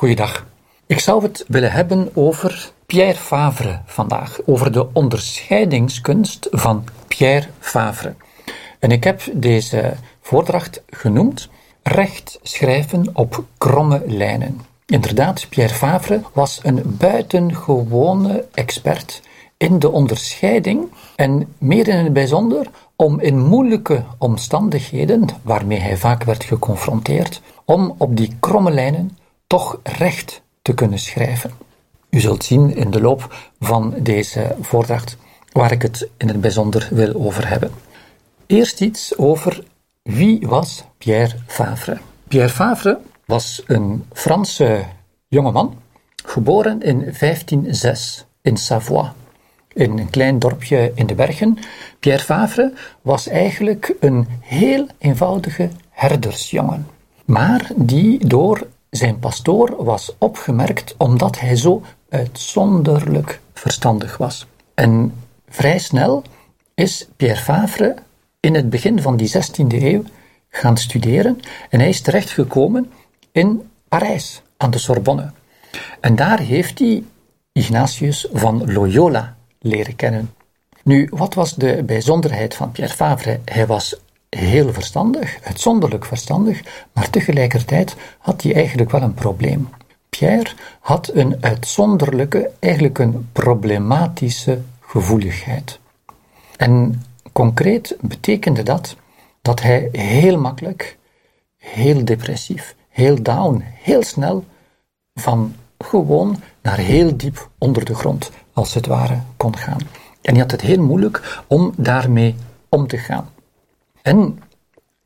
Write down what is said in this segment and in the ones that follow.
Goeiedag. Ik zou het willen hebben over Pierre Favre vandaag, over de onderscheidingskunst van Pierre Favre. En ik heb deze voordracht genoemd Recht schrijven op kromme lijnen. Inderdaad, Pierre Favre was een buitengewone expert in de onderscheiding en meer in het bijzonder om in moeilijke omstandigheden, waarmee hij vaak werd geconfronteerd, om op die kromme lijnen toch recht te kunnen schrijven. U zult zien in de loop van deze voordracht waar ik het in het bijzonder wil over hebben. Eerst iets over wie was Pierre Favre. Pierre Favre was een Franse jongeman, geboren in 1506 in Savoie, in een klein dorpje in de bergen. Pierre Favre was eigenlijk een heel eenvoudige herdersjongen, maar die door zijn pastoor was opgemerkt omdat hij zo uitzonderlijk verstandig was. En vrij snel is Pierre Favre in het begin van die 16e eeuw gaan studeren en hij is terechtgekomen in Parijs aan de Sorbonne. En daar heeft hij Ignatius van Loyola leren kennen. Nu, wat was de bijzonderheid van Pierre Favre? Hij was heel verstandig, uitzonderlijk verstandig, maar tegelijkertijd had hij eigenlijk wel een probleem. Pierre had een uitzonderlijke, eigenlijk een problematische gevoeligheid. En concreet betekende dat dat hij heel makkelijk, heel depressief, heel down, heel snel van gewoon naar heel diep onder de grond, als het ware, kon gaan. En hij had het heel moeilijk om daarmee om te gaan. En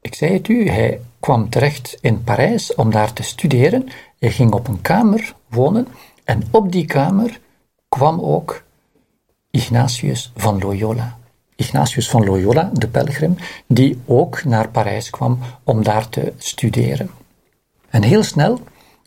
ik zei het u, hij kwam terecht in Parijs om daar te studeren. Hij ging op een kamer wonen en op die kamer kwam ook Ignatius van Loyola. Ignatius van Loyola, de pelgrim, die ook naar Parijs kwam om daar te studeren. En heel snel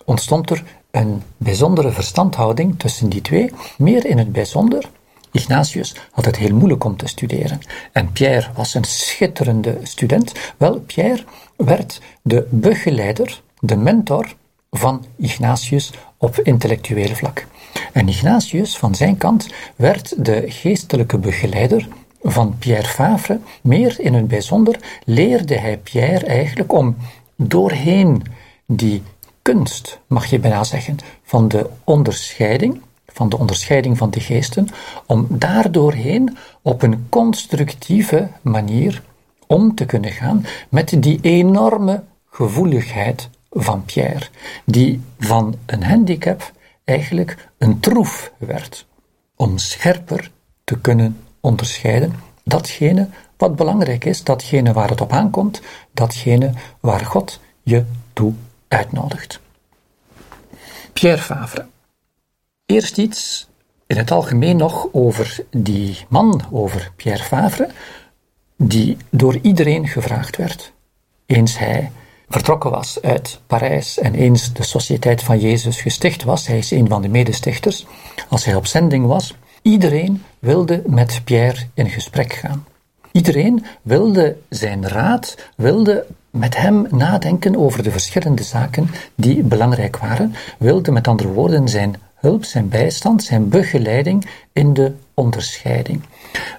ontstond er een bijzondere verstandhouding tussen die twee, meer in het bijzonder. Ignatius had het heel moeilijk om te studeren en Pierre was een schitterende student. Wel, Pierre werd de begeleider, de mentor van Ignatius op intellectueel vlak. En Ignatius van zijn kant werd de geestelijke begeleider van Pierre Favre. Meer in het bijzonder leerde hij Pierre eigenlijk om doorheen die kunst, mag je bijna zeggen, van de onderscheiding, van de onderscheiding van de geesten, om daardoorheen op een constructieve manier om te kunnen gaan met die enorme gevoeligheid van Pierre, die van een handicap eigenlijk een troef werd, om scherper te kunnen onderscheiden datgene wat belangrijk is, datgene waar het op aankomt, datgene waar God je toe uitnodigt. Pierre Favre. Eerst iets in het algemeen nog over die man, over Pierre Favre, die door iedereen gevraagd werd. Eens hij vertrokken was uit Parijs en eens de Sociëteit van Jezus gesticht was, hij is een van de medestichters, als hij op zending was, iedereen wilde met Pierre in gesprek gaan. Iedereen wilde zijn raad, wilde met hem nadenken over de verschillende zaken die belangrijk waren, wilde met andere woorden zijn hulp, zijn bijstand, zijn begeleiding in de onderscheiding.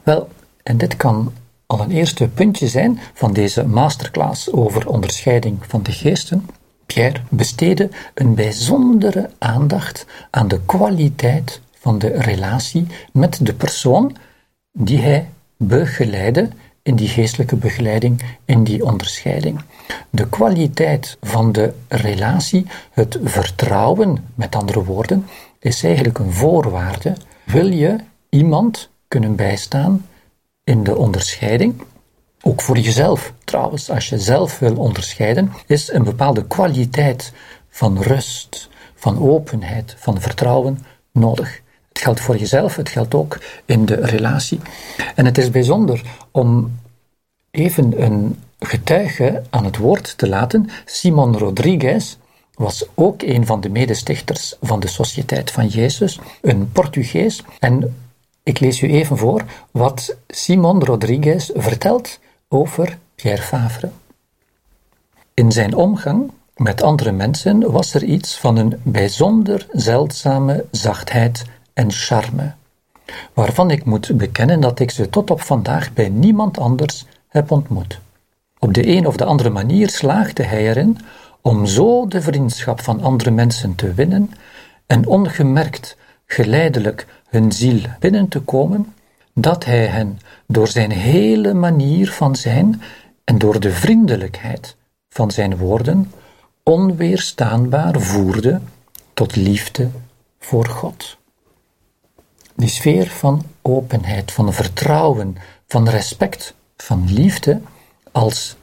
Wel, en dit kan al een eerste puntje zijn van deze masterclass over onderscheiding van de geesten. Pierre besteedde een bijzondere aandacht aan de kwaliteit van de relatie met de persoon die hij begeleidde in die geestelijke begeleiding, in die onderscheiding. De kwaliteit van de relatie, het vertrouwen, met andere woorden, is eigenlijk een voorwaarde. Wil je iemand kunnen bijstaan in de onderscheiding? Ook voor jezelf trouwens, als je zelf wil onderscheiden, is een bepaalde kwaliteit van rust, van openheid, van vertrouwen nodig. Het geldt voor jezelf, het geldt ook in de relatie. En het is bijzonder om even een getuige aan het woord te laten. Simon Rodriguez was ook een van de medestichters van de Sociëteit van Jezus, een Portugees. En ik lees u even voor wat Simon Rodriguez vertelt over Pierre Favre. In zijn omgang met andere mensen was er iets van een bijzonder zeldzame zachtheid en charme, waarvan ik moet bekennen dat ik ze tot op vandaag bij niemand anders heb ontmoet. Op de een of de andere manier slaagde hij erin om zo de vriendschap van andere mensen te winnen en ongemerkt geleidelijk hun ziel binnen te komen, dat hij hen door zijn hele manier van zijn en door de vriendelijkheid van zijn woorden onweerstaanbaar voerde tot liefde voor God. Die sfeer van openheid, van vertrouwen, van respect, van liefde als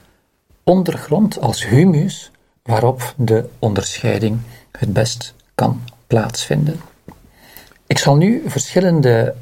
ondergrond, als humus waarop de onderscheiding het best kan plaatsvinden. Ik zal nu verschillende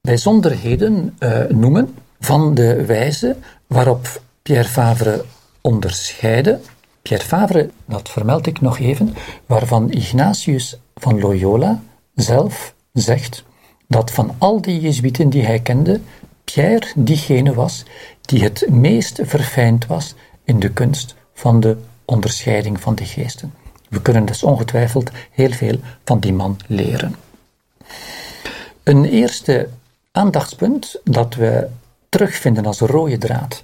bijzonderheden uh, noemen van de wijze waarop Pierre Favre onderscheidde. Pierre Favre, dat vermeld ik nog even, waarvan Ignatius van Loyola zelf zegt dat van al die Jezuïeten die hij kende, Pierre diegene was die het meest verfijnd was in de kunst van de onderscheiding van de geesten. We kunnen dus ongetwijfeld heel veel van die man leren. Een eerste aandachtspunt dat we terugvinden als rode draad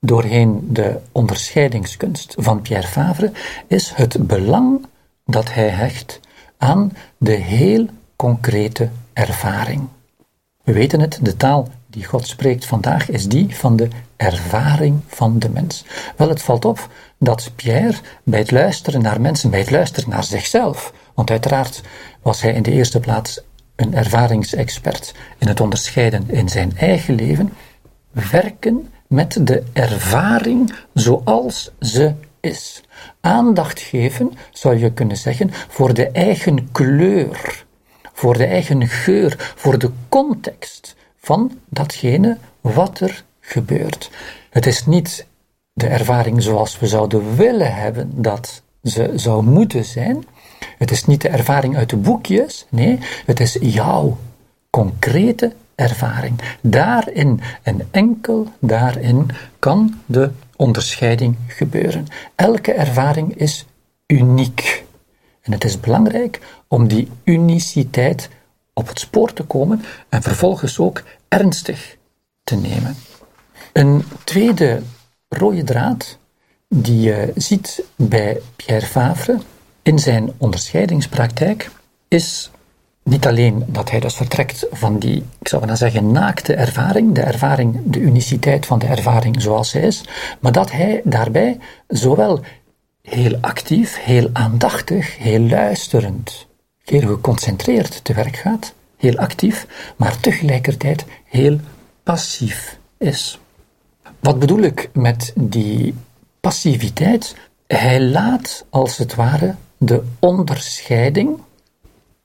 doorheen de onderscheidingskunst van Pierre Favre is het belang dat hij hecht aan de heel concrete ervaring. We weten het, de taal die God spreekt vandaag is die van de ervaring van de mens. Wel, het valt op dat Pierre bij het luisteren naar mensen, bij het luisteren naar zichzelf, want uiteraard was hij in de eerste plaats een ervaringsexpert in het onderscheiden in zijn eigen leven, werken met de ervaring zoals ze is. Aandacht geven, zou je kunnen zeggen, voor de eigen kleur, voor de eigen geur, voor de context van datgene wat er gebeurt. Het is niet de ervaring zoals we zouden willen hebben dat ze zou moeten zijn. Het is niet de ervaring uit de boekjes, nee, het is jouw concrete ervaring. Daarin en enkel daarin kan de onderscheiding gebeuren. Elke ervaring is uniek. En het is belangrijk om die uniciteit op het spoor te komen en vervolgens ook ernstig te nemen. Een tweede rode draad die je ziet bij Pierre Favre in zijn onderscheidingspraktijk is niet alleen dat hij dus vertrekt van die, ik zou maar zeggen, naakte ervaring, de ervaring, de uniciteit van de ervaring zoals zij is, maar dat hij daarbij zowel heel actief, heel aandachtig, heel luisterend, heel geconcentreerd te werk gaat, heel actief, maar tegelijkertijd heel passief is. Wat bedoel ik met die passiviteit? Hij laat als het ware de onderscheiding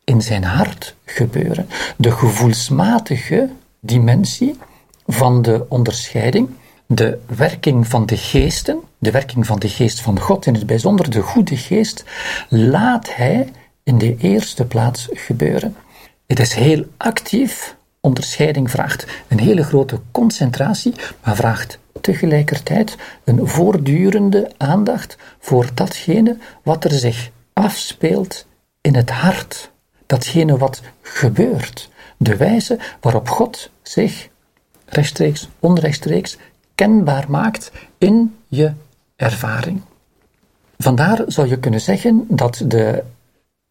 in zijn hart gebeuren. De gevoelsmatige dimensie van de onderscheiding, de werking van de geesten, de werking van de geest van God, in het bijzonder de goede geest, laat hij in de eerste plaats gebeuren. Het is heel actief. Onderscheiding vraagt een hele grote concentratie, maar vraagt tegelijkertijd een voortdurende aandacht voor datgene wat er zich afspeelt in het hart datgene wat gebeurt. De wijze waarop God zich rechtstreeks, onrechtstreeks kenbaar maakt in je ervaring. Vandaar zou je kunnen zeggen dat de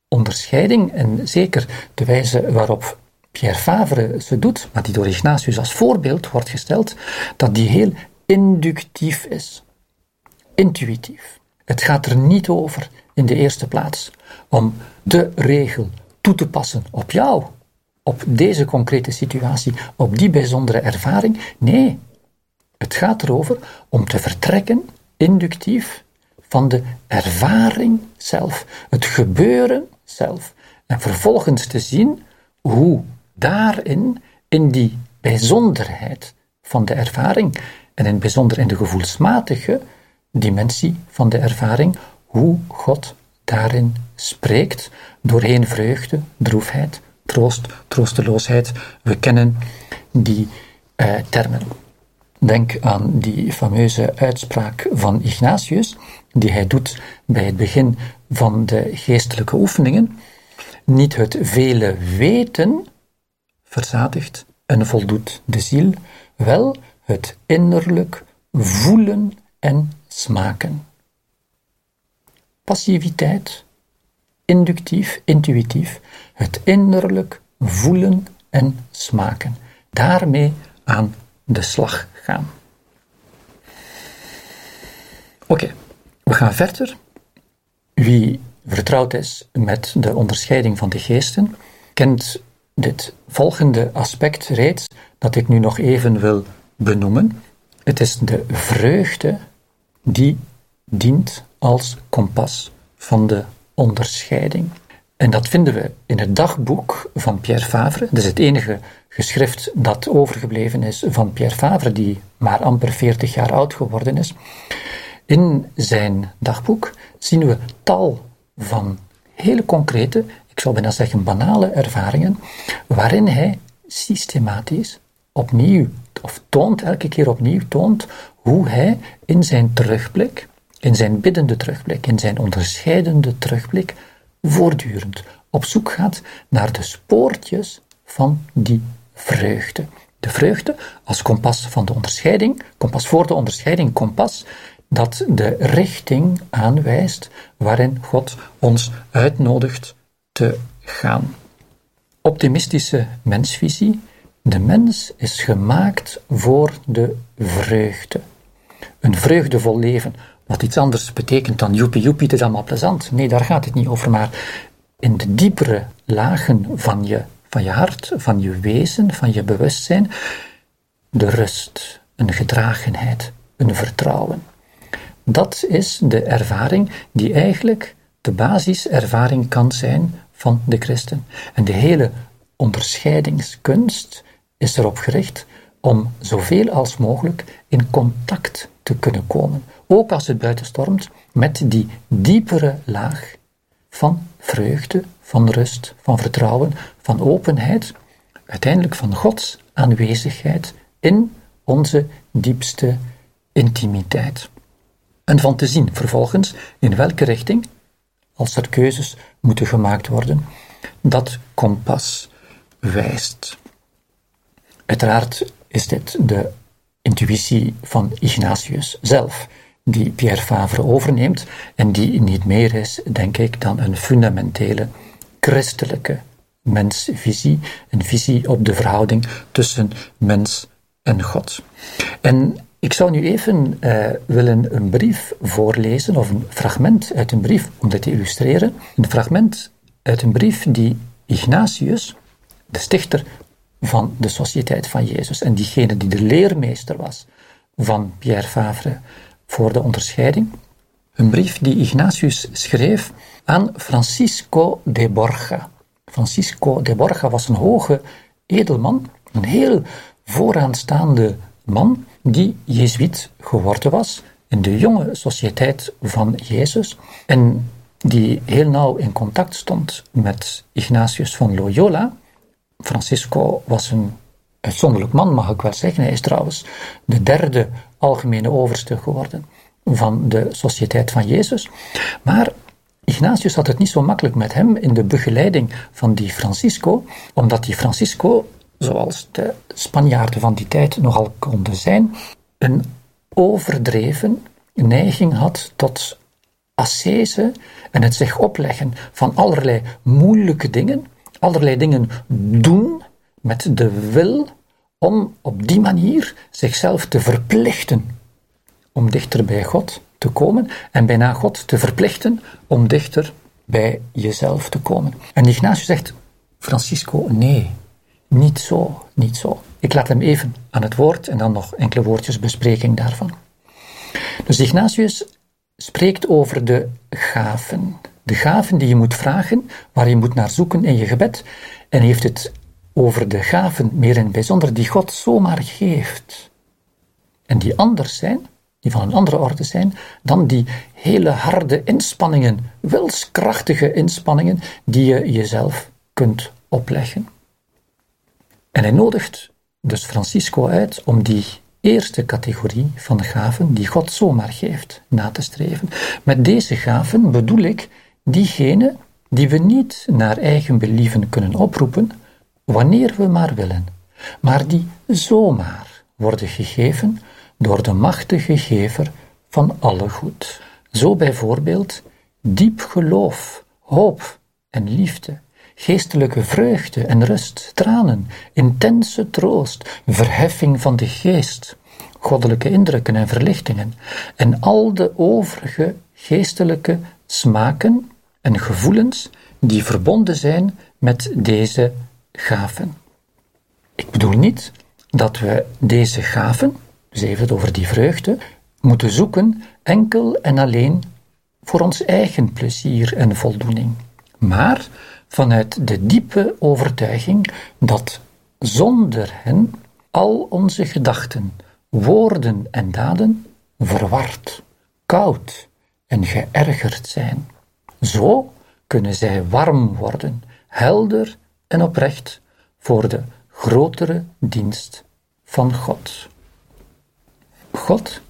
onderscheiding, en zeker de wijze waarop Pierre Favre ze doet, maar die door Ignatius als voorbeeld wordt gesteld, dat die heel inductief is, intuïtief. Het gaat er niet over in de eerste plaats om de regel toe te passen op jou, op deze concrete situatie, op die bijzondere ervaring. Nee, het gaat erover om te vertrekken, inductief, van de ervaring zelf, het gebeuren zelf. En vervolgens te zien hoe daarin, in die bijzonderheid van de ervaring, en in het bijzonder in de gevoelsmatige dimensie van de ervaring, hoe God daarin spreekt doorheen vreugde, droefheid, troost, troosteloosheid. We kennen die eh, termen. Denk aan die fameuze uitspraak van Ignatius, die hij doet bij het begin van de geestelijke oefeningen, niet het vele weten verzadigt en voldoet de ziel, wel het innerlijk voelen en smaken. Passiviteit, inductief, intuïtief, het innerlijk voelen en smaken. Daarmee aan de slag Oké, we gaan verder. Wie vertrouwd is met de onderscheiding van de geesten, kent dit volgende aspect reeds dat ik nu nog even wil benoemen. Het is de vreugde die dient als kompas van de onderscheiding. En dat vinden we in het dagboek van Pierre Favre. Dat is het enige geschrift dat overgebleven is van Pierre Favre, die maar amper 40 jaar oud geworden is. In zijn dagboek zien we tal van hele concrete, ik zou bijna zeggen banale ervaringen, waarin hij systematisch opnieuw, of toont elke keer opnieuw, toont hoe hij in zijn terugblik, in zijn biddende terugblik, in zijn onderscheidende terugblik, voortdurend op zoek gaat naar de spoortjes van die vreugde. De vreugde als kompas van de onderscheiding, kompas voor de onderscheiding, kompas dat de richting aanwijst waarin God ons uitnodigt te gaan. Optimistische mensvisie. De mens is gemaakt voor de vreugde. Een vreugdevol leven, wat iets anders betekent dan joepie joepie, het is allemaal plezant. Nee, daar gaat het niet over, maar in de diepere lagen van je, van je hart, van je wezen, van je bewustzijn, de rust, een gedragenheid, een vertrouwen. Dat is de ervaring die eigenlijk de basiservaring kan zijn van de christen. En de hele onderscheidingskunst is erop gericht om zoveel als mogelijk in contact te kunnen komen, ook als het buiten stormt, met die diepere laag van vreugde, van rust, van vertrouwen, van openheid, uiteindelijk van Gods aanwezigheid in onze diepste intimiteit en van te zien vervolgens in welke richting, als er keuzes moeten gemaakt worden, dat kompas wijst. Uiteraard is dit de intuïtie van Ignatius zelf, die Pierre Favre overneemt en die niet meer is, denk ik, dan een fundamentele christelijke mensvisie, een visie op de verhouding tussen mens en God. En ik zou nu even uh, willen een brief voorlezen, of een fragment uit een brief, om dit te illustreren. Een fragment uit een brief die Ignatius, de stichter van de Sociëteit van Jezus en diegene die de leermeester was van Pierre Favre voor de onderscheiding, een brief die Ignatius schreef aan Francisco de Borja. Francisco de Borja was een hoge edelman, een heel vooraanstaande man die Jezuïet geworden was in de jonge sociëteit van Jezus en die heel nauw in contact stond met Ignatius van Loyola. Francisco was een uitzonderlijk man, mag ik wel zeggen. Hij is trouwens de derde algemene overste geworden van de Sociëteit van Jezus. Maar Ignatius had het niet zo makkelijk met hem in de begeleiding van die Francisco, omdat die Francisco zoals de Spanjaarden van die tijd nogal konden zijn, een overdreven neiging had tot ascese en het zich opleggen van allerlei moeilijke dingen, allerlei dingen doen met de wil om op die manier zichzelf te verplichten om dichter bij God te komen en bijna God te verplichten om dichter bij jezelf te komen. En Ignatius zegt, Francisco, nee, niet zo, niet zo. Ik laat hem even aan het woord en dan nog enkele woordjes bespreking daarvan. Dus Ignatius spreekt over de gaven. De gaven die je moet vragen, waar je moet naar zoeken in je gebed. En heeft het over de gaven meer in het bijzonder die God zomaar geeft. En die anders zijn, die van een andere orde zijn, dan die hele harde inspanningen, wilskrachtige inspanningen, die je jezelf kunt opleggen. En hij nodigt dus Francisco uit om die eerste categorie van gaven die God zomaar geeft na te streven. Met deze gaven bedoel ik diegene die we niet naar eigen believen kunnen oproepen, wanneer we maar willen, maar die zomaar worden gegeven door de machtige gever van alle goed. Zo bijvoorbeeld diep geloof, hoop en liefde, geestelijke vreugde en rust, tranen, intense troost, verheffing van de geest, goddelijke indrukken en verlichtingen en al de overige geestelijke smaken en gevoelens die verbonden zijn met deze gaven. Ik bedoel niet dat we deze gaven, dus even over die vreugde, moeten zoeken enkel en alleen voor ons eigen plezier en voldoening, maar vanuit de diepe overtuiging dat zonder hen al onze gedachten, woorden en daden verward, koud en geërgerd zijn. Zo kunnen zij warm worden, helder en oprecht voor de grotere dienst van God. God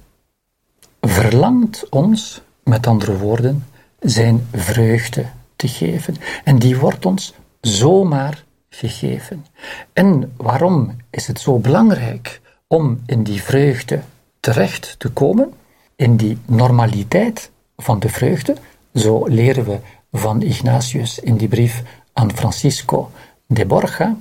verlangt ons, met andere woorden, zijn vreugde te geven. En die wordt ons zomaar gegeven. En waarom is het zo belangrijk om in die vreugde terecht te komen? In die normaliteit van de vreugde, zo leren we van Ignatius in die brief aan Francisco de Borja,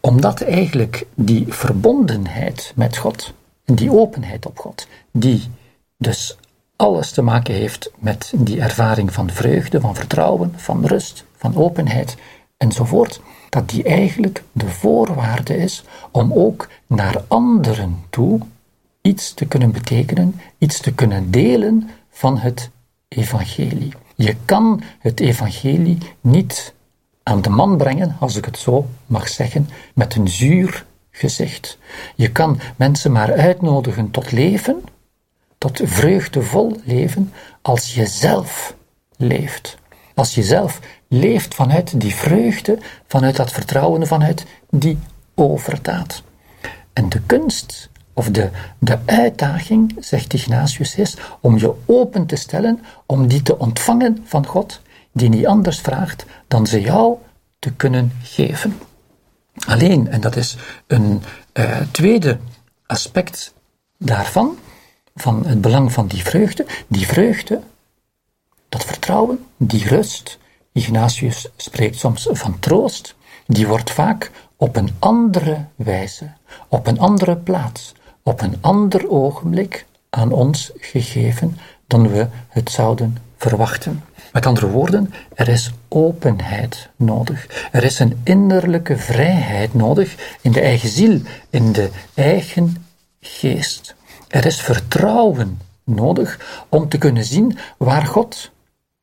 omdat eigenlijk die verbondenheid met God, die openheid op God, die dus alles te maken heeft met die ervaring van vreugde, van vertrouwen, van rust, van openheid enzovoort, dat die eigenlijk de voorwaarde is om ook naar anderen toe iets te kunnen betekenen, iets te kunnen delen van het evangelie. Je kan het evangelie niet aan de man brengen, als ik het zo mag zeggen, met een zuur gezicht. Je kan mensen maar uitnodigen tot leven, tot vreugdevol leven, als je zelf leeft. Als je zelf leeft vanuit die vreugde, vanuit dat vertrouwen, vanuit die overdaad. En de kunst, of de, de uitdaging, zegt Ignatius, is om je open te stellen, om die te ontvangen van God, die niet anders vraagt dan ze jou te kunnen geven. Alleen, en dat is een uh, tweede aspect daarvan, van het belang van die vreugde, die vreugde, dat vertrouwen, die rust, Ignatius spreekt soms van troost, die wordt vaak op een andere wijze, op een andere plaats, op een ander ogenblik aan ons gegeven dan we het zouden verwachten. Met andere woorden, er is openheid nodig. Er is een innerlijke vrijheid nodig in de eigen ziel, in de eigen geest. Er is vertrouwen nodig om te kunnen zien waar God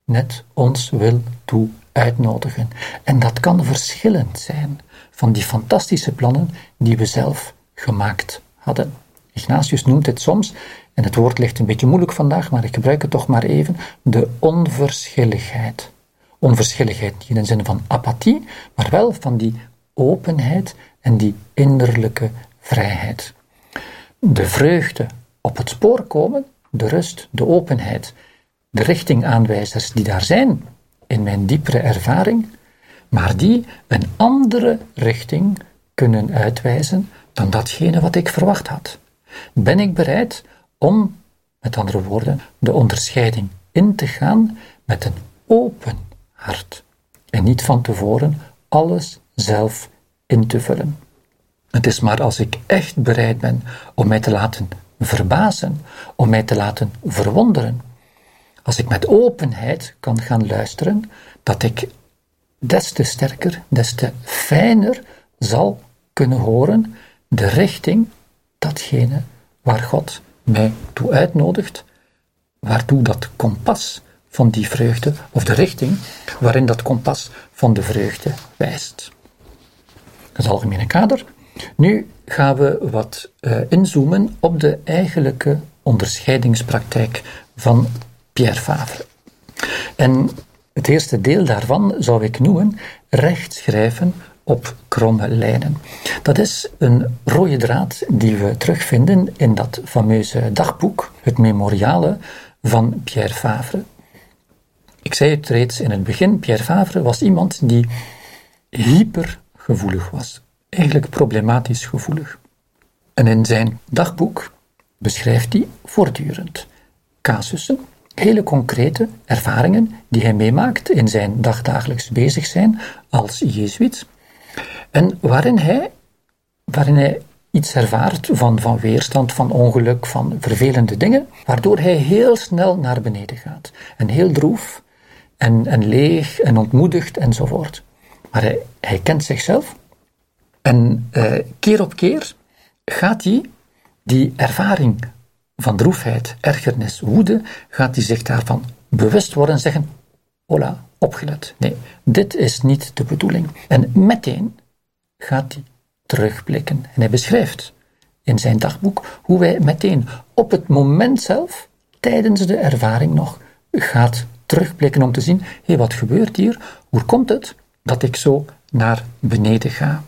net ons wil toe uitnodigen. En dat kan verschillend zijn van die fantastische plannen die we zelf gemaakt hadden. Ignatius noemt het soms, en het woord ligt een beetje moeilijk vandaag, maar ik gebruik het toch maar even, de onverschilligheid. Onverschilligheid niet in de zin van apathie, maar wel van die openheid en die innerlijke vrijheid. De vreugde op het spoor komen, de rust, de openheid, de richtingaanwijzers die daar zijn in mijn diepere ervaring, maar die een andere richting kunnen uitwijzen dan datgene wat ik verwacht had. Ben ik bereid om, met andere woorden, de onderscheiding in te gaan met een open hart en niet van tevoren alles zelf in te vullen. Het is maar als ik echt bereid ben om mij te laten verbazen, om mij te laten verwonderen, als ik met openheid kan gaan luisteren, dat ik des te sterker, des te fijner zal kunnen horen de richting, datgene waar God mij toe uitnodigt, waartoe dat kompas van die vreugde, of de richting waarin dat kompas van de vreugde wijst. Dat is het algemene kader. Nu gaan we wat uh, inzoomen op de eigenlijke onderscheidingspraktijk van Pierre Favre. En het eerste deel daarvan zou ik noemen rechtschrijven op kromme lijnen. Dat is een rode draad die we terugvinden in dat fameuze dagboek, het Memoriale van Pierre Favre. Ik zei het reeds in het begin, Pierre Favre was iemand die hypergevoelig was, eigenlijk problematisch gevoelig. En in zijn dagboek beschrijft hij voortdurend casussen, hele concrete ervaringen die hij meemaakt in zijn dagdagelijks bezig zijn als Jezuïet. En waarin hij, waarin hij iets ervaart van, van weerstand, van ongeluk, van vervelende dingen, waardoor hij heel snel naar beneden gaat. En heel droef en, en leeg en ontmoedigd enzovoort. Maar hij, hij kent zichzelf en eh, keer op keer gaat hij die ervaring van droefheid, ergernis, woede, gaat hij zich daarvan bewust worden en zeggen: Hola, opgelet. Nee, dit is niet de bedoeling. En meteen gaat hij terugblikken. En hij beschrijft in zijn dagboek hoe hij meteen op het moment zelf, tijdens de ervaring nog, gaat terugblikken om te zien: hé, hey, wat gebeurt hier? Hoe komt het dat ik zo naar beneden ga?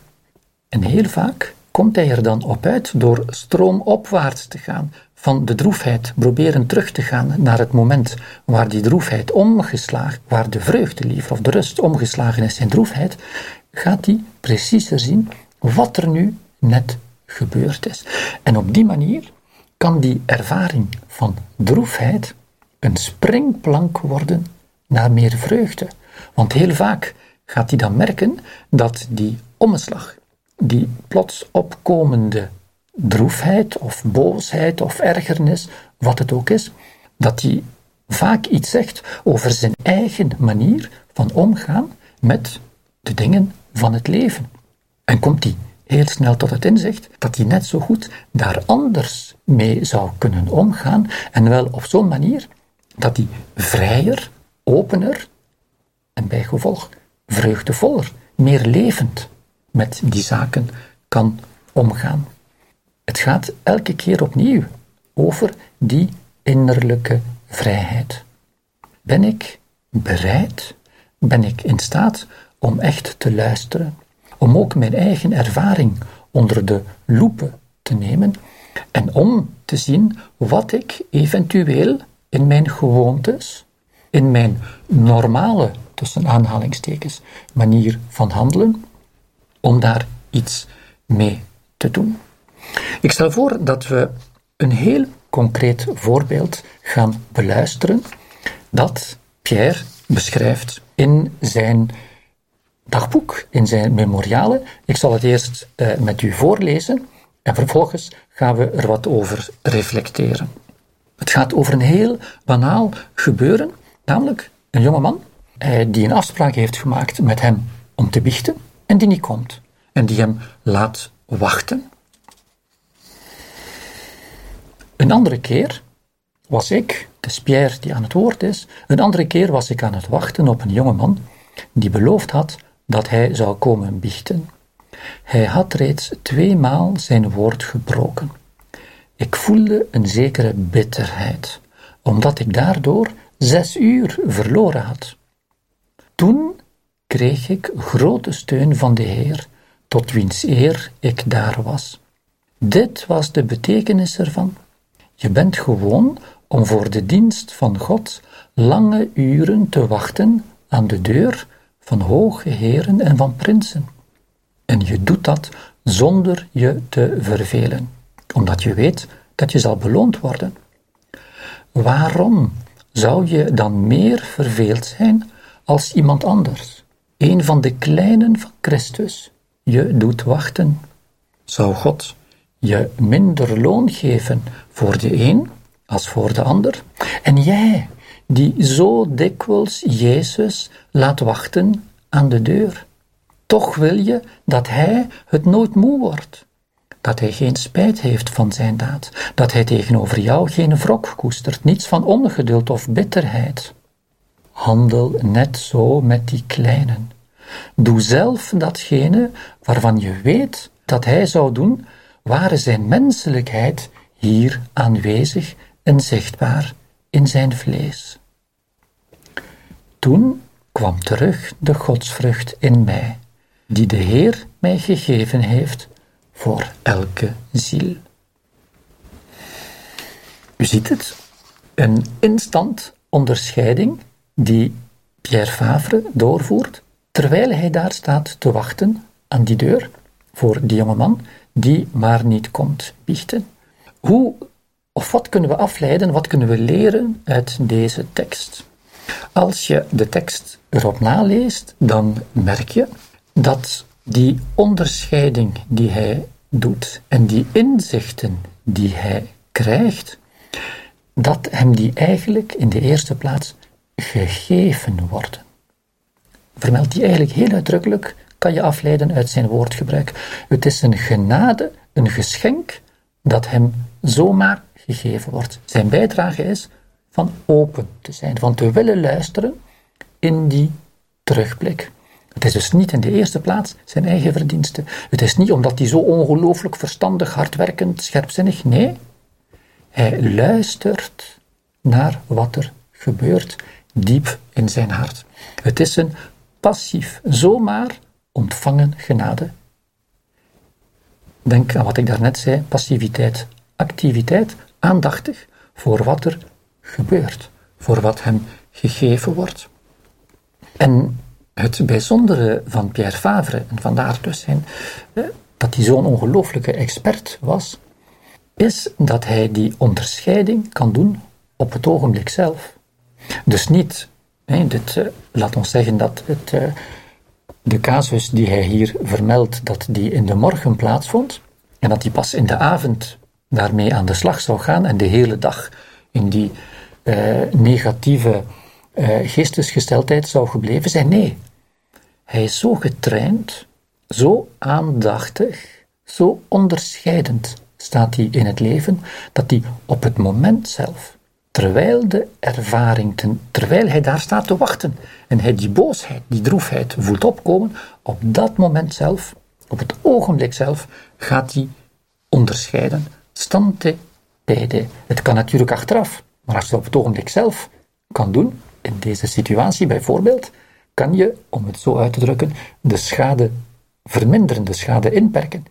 En heel vaak komt hij er dan op uit door stroomopwaarts te gaan, van de droefheid proberen terug te gaan naar het moment waar die droefheid omgeslagen, waar de vreugde liever of de rust omgeslagen is in droefheid, gaat hij preciezer zien wat er nu net gebeurd is. En op die manier kan die ervaring van droefheid een springplank worden naar meer vreugde. Want heel vaak gaat hij dan merken dat die omslag, die plots opkomende droefheid of boosheid of ergernis, wat het ook is, dat hij vaak iets zegt over zijn eigen manier van omgaan met de dingen van het leven. En komt hij heel snel tot het inzicht dat hij net zo goed daar anders mee zou kunnen omgaan en wel op zo'n manier dat hij vrijer, opener en bijgevolg vreugdevoller, meer levend met die zaken kan omgaan. Het gaat elke keer opnieuw over die innerlijke vrijheid. Ben ik bereid? Ben ik in staat om echt te luisteren? Om ook mijn eigen ervaring onder de loepen te nemen en om te zien wat ik eventueel in mijn gewoontes, in mijn normale, tussen aanhalingstekens, manier van handelen, om daar iets mee te doen. Ik stel voor dat we een heel concreet voorbeeld gaan beluisteren dat Pierre beschrijft in zijn dagboek, in zijn memorialen. Ik zal het eerst uh, met u voorlezen en vervolgens gaan we er wat over reflecteren. Het gaat over een heel banaal gebeuren, namelijk een jongeman uh, die een afspraak heeft gemaakt met hem om te biechten en die niet komt en die hem laat wachten Een andere keer was ik, de Pierre die aan het woord is, een andere keer was ik aan het wachten op een jongeman die beloofd had dat hij zou komen biechten. Hij had reeds tweemaal zijn woord gebroken. Ik voelde een zekere bitterheid, omdat ik daardoor zes uur verloren had. Toen kreeg ik grote steun van de Heer, tot wiens eer ik daar was. Dit was de betekenis ervan. Je bent gewoon om voor de dienst van God lange uren te wachten aan de deur van hoge heren en van prinsen. En je doet dat zonder je te vervelen, omdat je weet dat je zal beloond worden. Waarom zou je dan meer verveeld zijn als iemand anders, een van de kleinen van Christus, je doet wachten? Zou God je minder loon geven voor de een als voor de ander. En jij, die zo dikwijls Jezus laat wachten aan de deur, toch wil je dat Hij het nooit moe wordt. Dat hij geen spijt heeft van zijn daad, dat hij tegenover jou geen wrok koestert, niets van ongeduld of bitterheid. Handel net zo met die kleinen. Doe zelf datgene waarvan je weet dat hij zou doen waren zijn menselijkheid hier aanwezig en zichtbaar in zijn vlees. Toen kwam terug de godsvrucht in mij, die de Heer mij gegeven heeft voor elke ziel. U ziet het, een instant onderscheiding die Pierre Favre doorvoert terwijl hij daar staat te wachten aan die deur voor die jonge man die maar niet komt biechten. Hoe of wat kunnen we afleiden, wat kunnen we leren uit deze tekst? Als je de tekst erop naleest, dan merk je dat die onderscheiding die hij doet en die inzichten die hij krijgt, dat hem die eigenlijk in de eerste plaats gegeven worden. Vermeldt hij eigenlijk heel uitdrukkelijk, kan je afleiden uit zijn woordgebruik. Het is een genade, een geschenk dat hem zomaar gegeven wordt. Zijn bijdrage is van open te zijn, van te willen luisteren in die terugblik. Het is dus niet in de eerste plaats zijn eigen verdiensten. Het is niet omdat hij zo ongelooflijk verstandig, hardwerkend, scherpzinnig. Nee, hij luistert naar wat er gebeurt diep in zijn hart. Het is een passief, zomaar ontvangen genade. Denk aan wat ik daarnet zei: passiviteit, activiteit, aandachtig voor wat er gebeurt, voor wat hem gegeven wordt. En het bijzondere van Pierre Favre, en vandaar dus zijn, eh, dat hij zo'n ongelooflijke expert was, is dat hij die onderscheiding kan doen op het ogenblik zelf. Dus niet, dit, uh, laat ons zeggen dat het, uh, de casus die hij hier vermeldt, dat die in de morgen plaatsvond, en dat die pas in de avond daarmee aan de slag zou gaan en de hele dag in die uh, negatieve geestesgesteldheid zou gebleven zijn. Nee, hij is zo getraind, zo aandachtig, zo onderscheidend staat hij in het leven, dat hij op het moment zelf, terwijl de ervaring, ten, terwijl hij daar staat te wachten en hij die boosheid, die droefheid voelt opkomen, op dat moment zelf, op het ogenblik zelf, gaat hij onderscheiden. Stante pede. Het kan natuurlijk achteraf, maar als je het op het ogenblik zelf kan doen, in deze situatie bijvoorbeeld, kan je, om het zo uit te drukken, de schade verminderen, de schade inperken.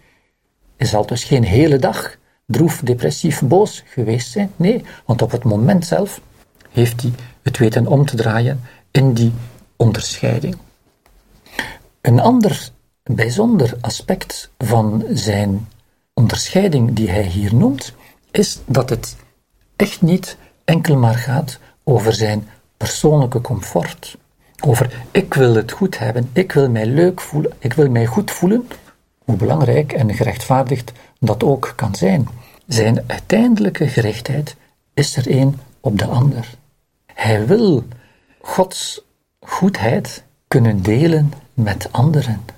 Je zal dus geen hele dag droef, depressief, boos geweest zijn. Nee, want op het moment zelf heeft hij het weten om te draaien in die onderscheiding. Een ander bijzonder aspect van zijn onderscheiding die hij hier noemt, is dat het echt niet enkel maar gaat over zijn persoonlijke comfort. Over ik wil het goed hebben, ik wil mij leuk voelen, ik wil mij goed voelen, hoe belangrijk en gerechtvaardigd dat ook kan zijn. Zijn uiteindelijke gerichtheid is er een op de ander. Hij wil Gods goedheid kunnen delen met anderen.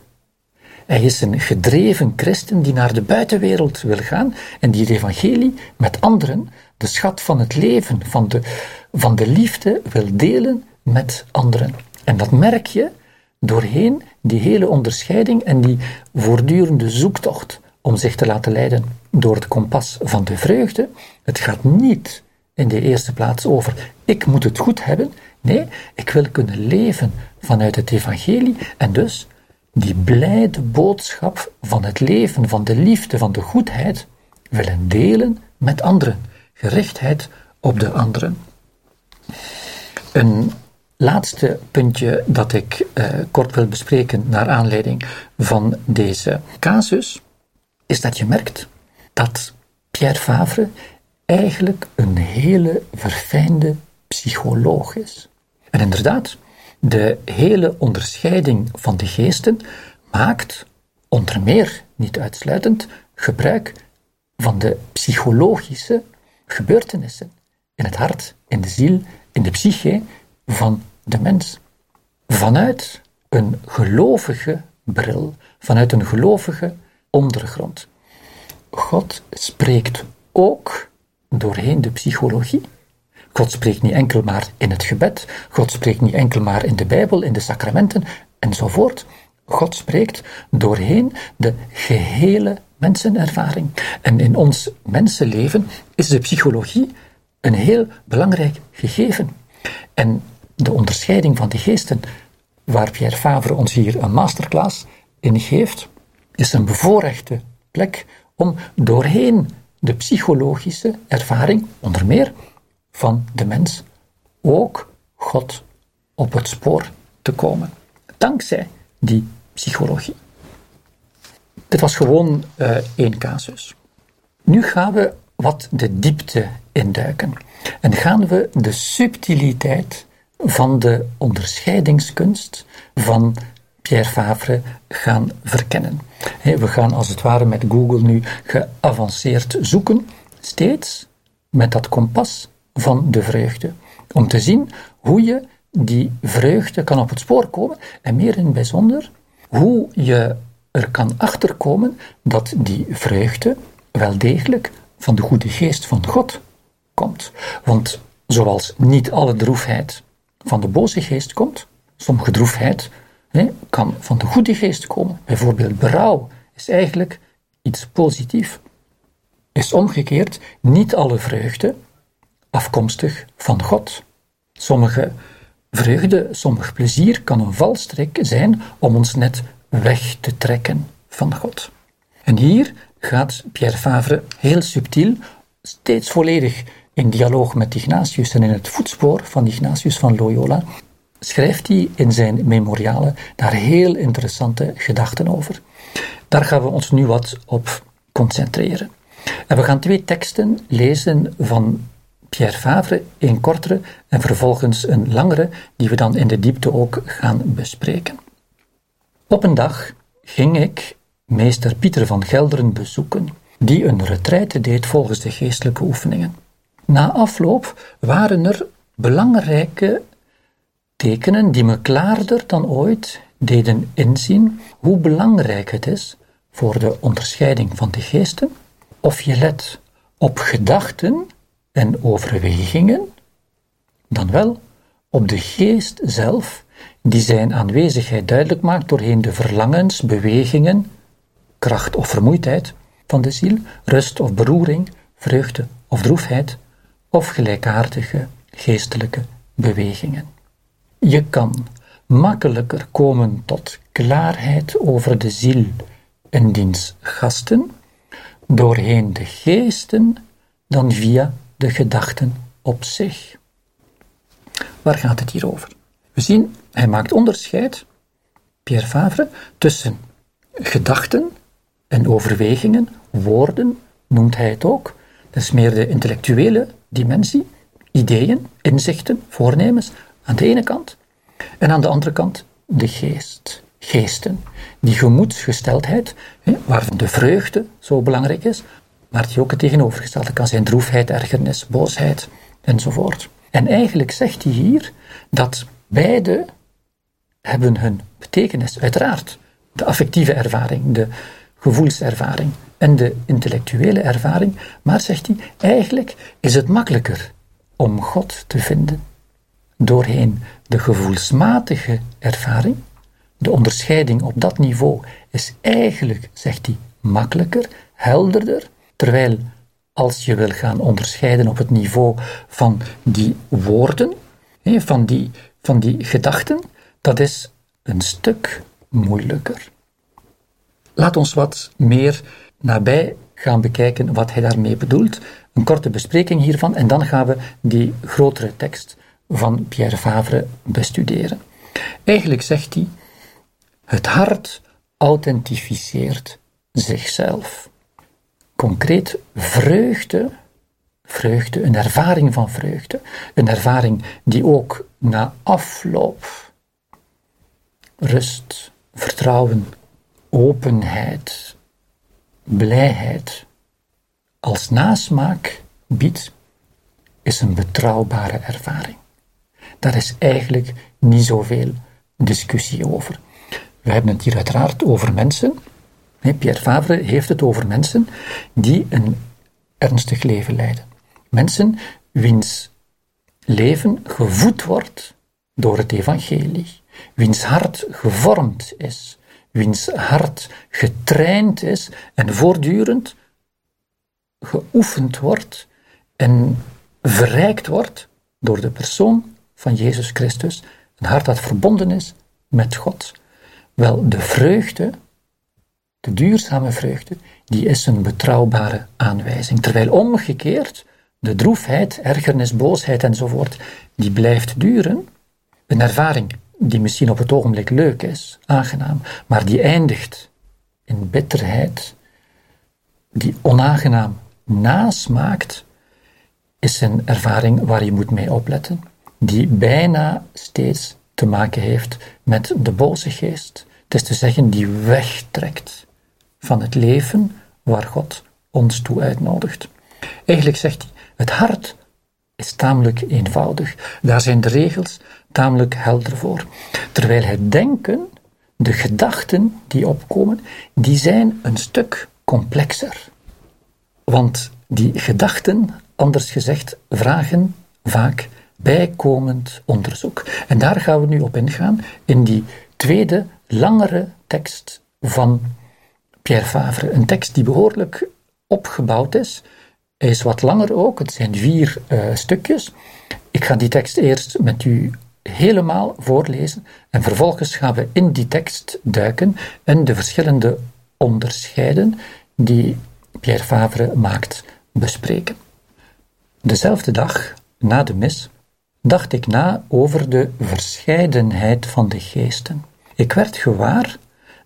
Hij is een gedreven christen die naar de buitenwereld wil gaan en die het evangelie met anderen, de schat van het leven, van de, van de liefde, wil delen met anderen. En dat merk je doorheen die hele onderscheiding en die voortdurende zoektocht om zich te laten leiden door het kompas van de vreugde. Het gaat niet in de eerste plaats over ik moet het goed hebben. Nee, ik wil kunnen leven vanuit het evangelie en dus die blijde boodschap van het leven, van de liefde, van de goedheid willen delen met anderen. Gerichtheid op de anderen. Een laatste puntje dat ik uh, kort wil bespreken naar aanleiding van deze casus, is dat je merkt dat Pierre Favre eigenlijk een hele verfijnde psycholoog is. En inderdaad, de hele onderscheiding van de geesten maakt onder meer, niet uitsluitend, gebruik van de psychologische gebeurtenissen in het hart, in de ziel, in de psyche van de mens. Vanuit een gelovige bril, vanuit een gelovige ondergrond. God spreekt ook doorheen de psychologie. God spreekt niet enkel maar in het gebed, God spreekt niet enkel maar in de Bijbel, in de sacramenten enzovoort. God spreekt doorheen de gehele mensenervaring. En in ons mensenleven is de psychologie een heel belangrijk gegeven. En de onderscheiding van de geesten, waar Pierre Favre ons hier een masterclass in geeft, is een bevoorrechte plek om doorheen de psychologische ervaring, onder meer van de mens, ook God op het spoor te komen. Dankzij die psychologie. Dit was gewoon uh, één casus. Nu gaan we wat de diepte induiken. En gaan we de subtiliteit van de onderscheidingskunst van Pierre Favre gaan verkennen. We gaan als het ware met Google nu geavanceerd zoeken, steeds met dat kompas van de vreugde, om te zien hoe je die vreugde kan op het spoor komen en meer in het bijzonder hoe je er kan achterkomen dat die vreugde wel degelijk van de goede geest van God komt. Want zoals niet alle droefheid van de boze geest komt, sommige droefheid kan van de goede geest komen. Bijvoorbeeld berouw is eigenlijk iets positiefs. Is omgekeerd niet alle vreugde afkomstig van God. Sommige vreugde, sommig plezier kan een valstrik zijn om ons net weg te trekken van God. En hier gaat Pierre Favre heel subtiel, steeds volledig in dialoog met Ignatius en in het voetspoor van Ignatius van Loyola, schrijft hij in zijn memorialen daar heel interessante gedachten over. Daar gaan we ons nu wat op concentreren. En we gaan twee teksten lezen van Pierre Favre, een kortere en vervolgens een langere, die we dan in de diepte ook gaan bespreken. Op een dag ging ik meester Pieter van Gelderen bezoeken, die een retraite deed volgens de geestelijke oefeningen. Na afloop waren er belangrijke tekenen die me klaarder dan ooit deden inzien hoe belangrijk het is voor de onderscheiding van de geesten of je let op gedachten en overwegingen, dan wel op de geest zelf, die zijn aanwezigheid duidelijk maakt doorheen de verlangens, bewegingen, kracht of vermoeidheid van de ziel, rust of beroering, vreugde of droefheid, of gelijkaardige geestelijke bewegingen. Je kan makkelijker komen tot klaarheid over de ziel en diens gasten doorheen de geesten dan via de gedachten op zich. Waar gaat het hier over? We zien, hij maakt onderscheid, Pierre Favre, tussen gedachten en overwegingen, woorden noemt hij het ook. Dat is meer de intellectuele dimensie, ideeën, inzichten, voornemens aan de ene kant. En aan de andere kant de geest, geesten. Die gemoedsgesteldheid, waarvan de vreugde zo belangrijk is, maar die ook het tegenovergestelde kan zijn droefheid, ergernis, boosheid enzovoort. En eigenlijk zegt hij hier dat beide hebben hun betekenis, uiteraard. De affectieve ervaring, de gevoelservaring en de intellectuele ervaring, maar zegt hij, eigenlijk is het makkelijker om God te vinden doorheen de gevoelsmatige ervaring. De onderscheiding op dat niveau is eigenlijk, zegt hij, makkelijker, helderder, terwijl als je wil gaan onderscheiden op het niveau van die woorden, van die, van die gedachten, dat is een stuk moeilijker. Laat ons wat meer nabij gaan bekijken wat hij daarmee bedoelt. Een korte bespreking hiervan en dan gaan we die grotere tekst van Pierre Favre bestuderen. Eigenlijk zegt hij: het hart authentificeert zichzelf. Concreet vreugde, vreugde, een ervaring van vreugde, een ervaring die ook na afloop rust, vertrouwen, openheid, blijheid als nasmaak biedt, is een betrouwbare ervaring. Daar is eigenlijk niet zoveel discussie over. We hebben het hier uiteraard over mensen. Pierre Favre heeft het over mensen die een ernstig leven leiden. Mensen wiens leven gevoed wordt door het evangelie, wiens hart gevormd is, wiens hart getraind is en voortdurend geoefend wordt en verrijkt wordt door de persoon van Jezus Christus, een hart dat verbonden is met God. Wel, de vreugde de duurzame vreugde, die is een betrouwbare aanwijzing. Terwijl omgekeerd de droefheid, ergernis, boosheid enzovoort, die blijft duren. Een ervaring die misschien op het ogenblik leuk is, aangenaam, maar die eindigt in bitterheid, die onaangenaam nasmaakt, is een ervaring waar je moet mee opletten, die bijna steeds te maken heeft met de boze geest. Het is te zeggen, die wegtrekt van het leven waar God ons toe uitnodigt. Eigenlijk zegt hij, het hart is tamelijk eenvoudig. Daar zijn de regels tamelijk helder voor. Terwijl het denken, de gedachten die opkomen, die zijn een stuk complexer. Want die gedachten, anders gezegd, vragen vaak bijkomend onderzoek. En daar gaan we nu op ingaan in die tweede, langere tekst van Pierre Favre. Een tekst die behoorlijk opgebouwd is. Hij is wat langer ook, het zijn vier uh, stukjes. Ik ga die tekst eerst met u helemaal voorlezen en vervolgens gaan we in die tekst duiken en de verschillende onderscheiden die Pierre Favre maakt bespreken. Dezelfde dag, na de mis, dacht ik na over de verscheidenheid van de geesten. Ik werd gewaar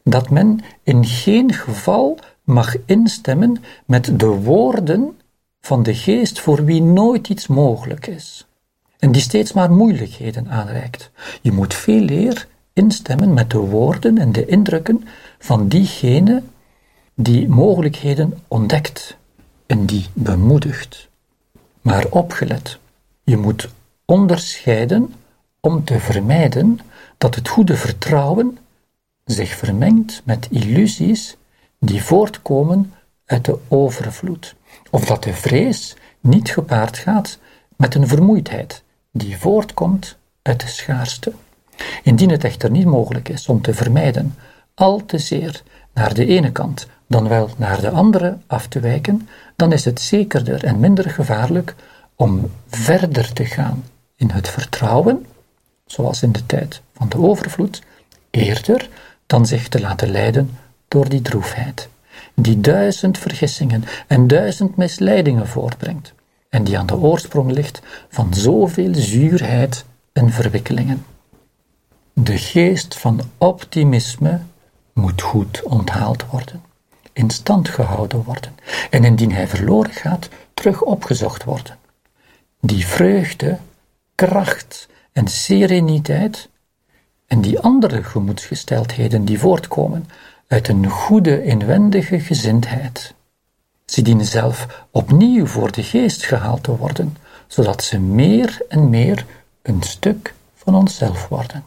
dat men in geen geval mag instemmen met de woorden van de geest voor wie nooit iets mogelijk is en die steeds maar moeilijkheden aanreikt. Je moet veel eer instemmen met de woorden en de indrukken van diegene die mogelijkheden ontdekt en die bemoedigt. Maar opgelet, je moet onderscheiden om te vermijden dat het goede vertrouwen zich vermengt met illusies die voortkomen uit de overvloed, of dat de vrees niet gepaard gaat met een vermoeidheid die voortkomt uit de schaarste. Indien het echter niet mogelijk is om te vermijden al te zeer naar de ene kant dan wel naar de andere af te wijken, dan is het zekerder en minder gevaarlijk om verder te gaan in het vertrouwen, zoals in de tijd van de overvloed, eerder dan zich te laten leiden door die droefheid, die duizend vergissingen en duizend misleidingen voortbrengt en die aan de oorsprong ligt van zoveel zuurheid en verwikkelingen. De geest van optimisme moet goed onthaald worden, in stand gehouden worden en indien hij verloren gaat, terug opgezocht worden. Die vreugde, kracht en sereniteit en die andere gemoedsgesteldheden die voortkomen uit een goede inwendige gezindheid ze dienen zelf opnieuw voor de geest gehaald te worden, zodat ze meer en meer een stuk van onszelf worden.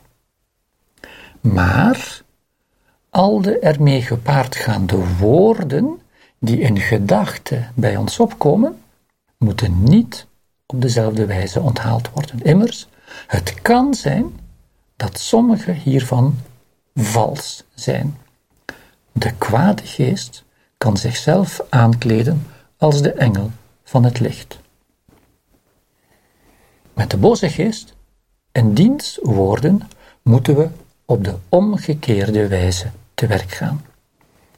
Maar al de ermee gepaard gaande woorden die in gedachten bij ons opkomen, moeten niet op dezelfde wijze onthaald worden. Immers, het kan zijn sommige hiervan vals zijn. De kwade geest kan zichzelf aankleden als de engel van het licht. Met de boze geest en diens woorden moeten we op de omgekeerde wijze te werk gaan.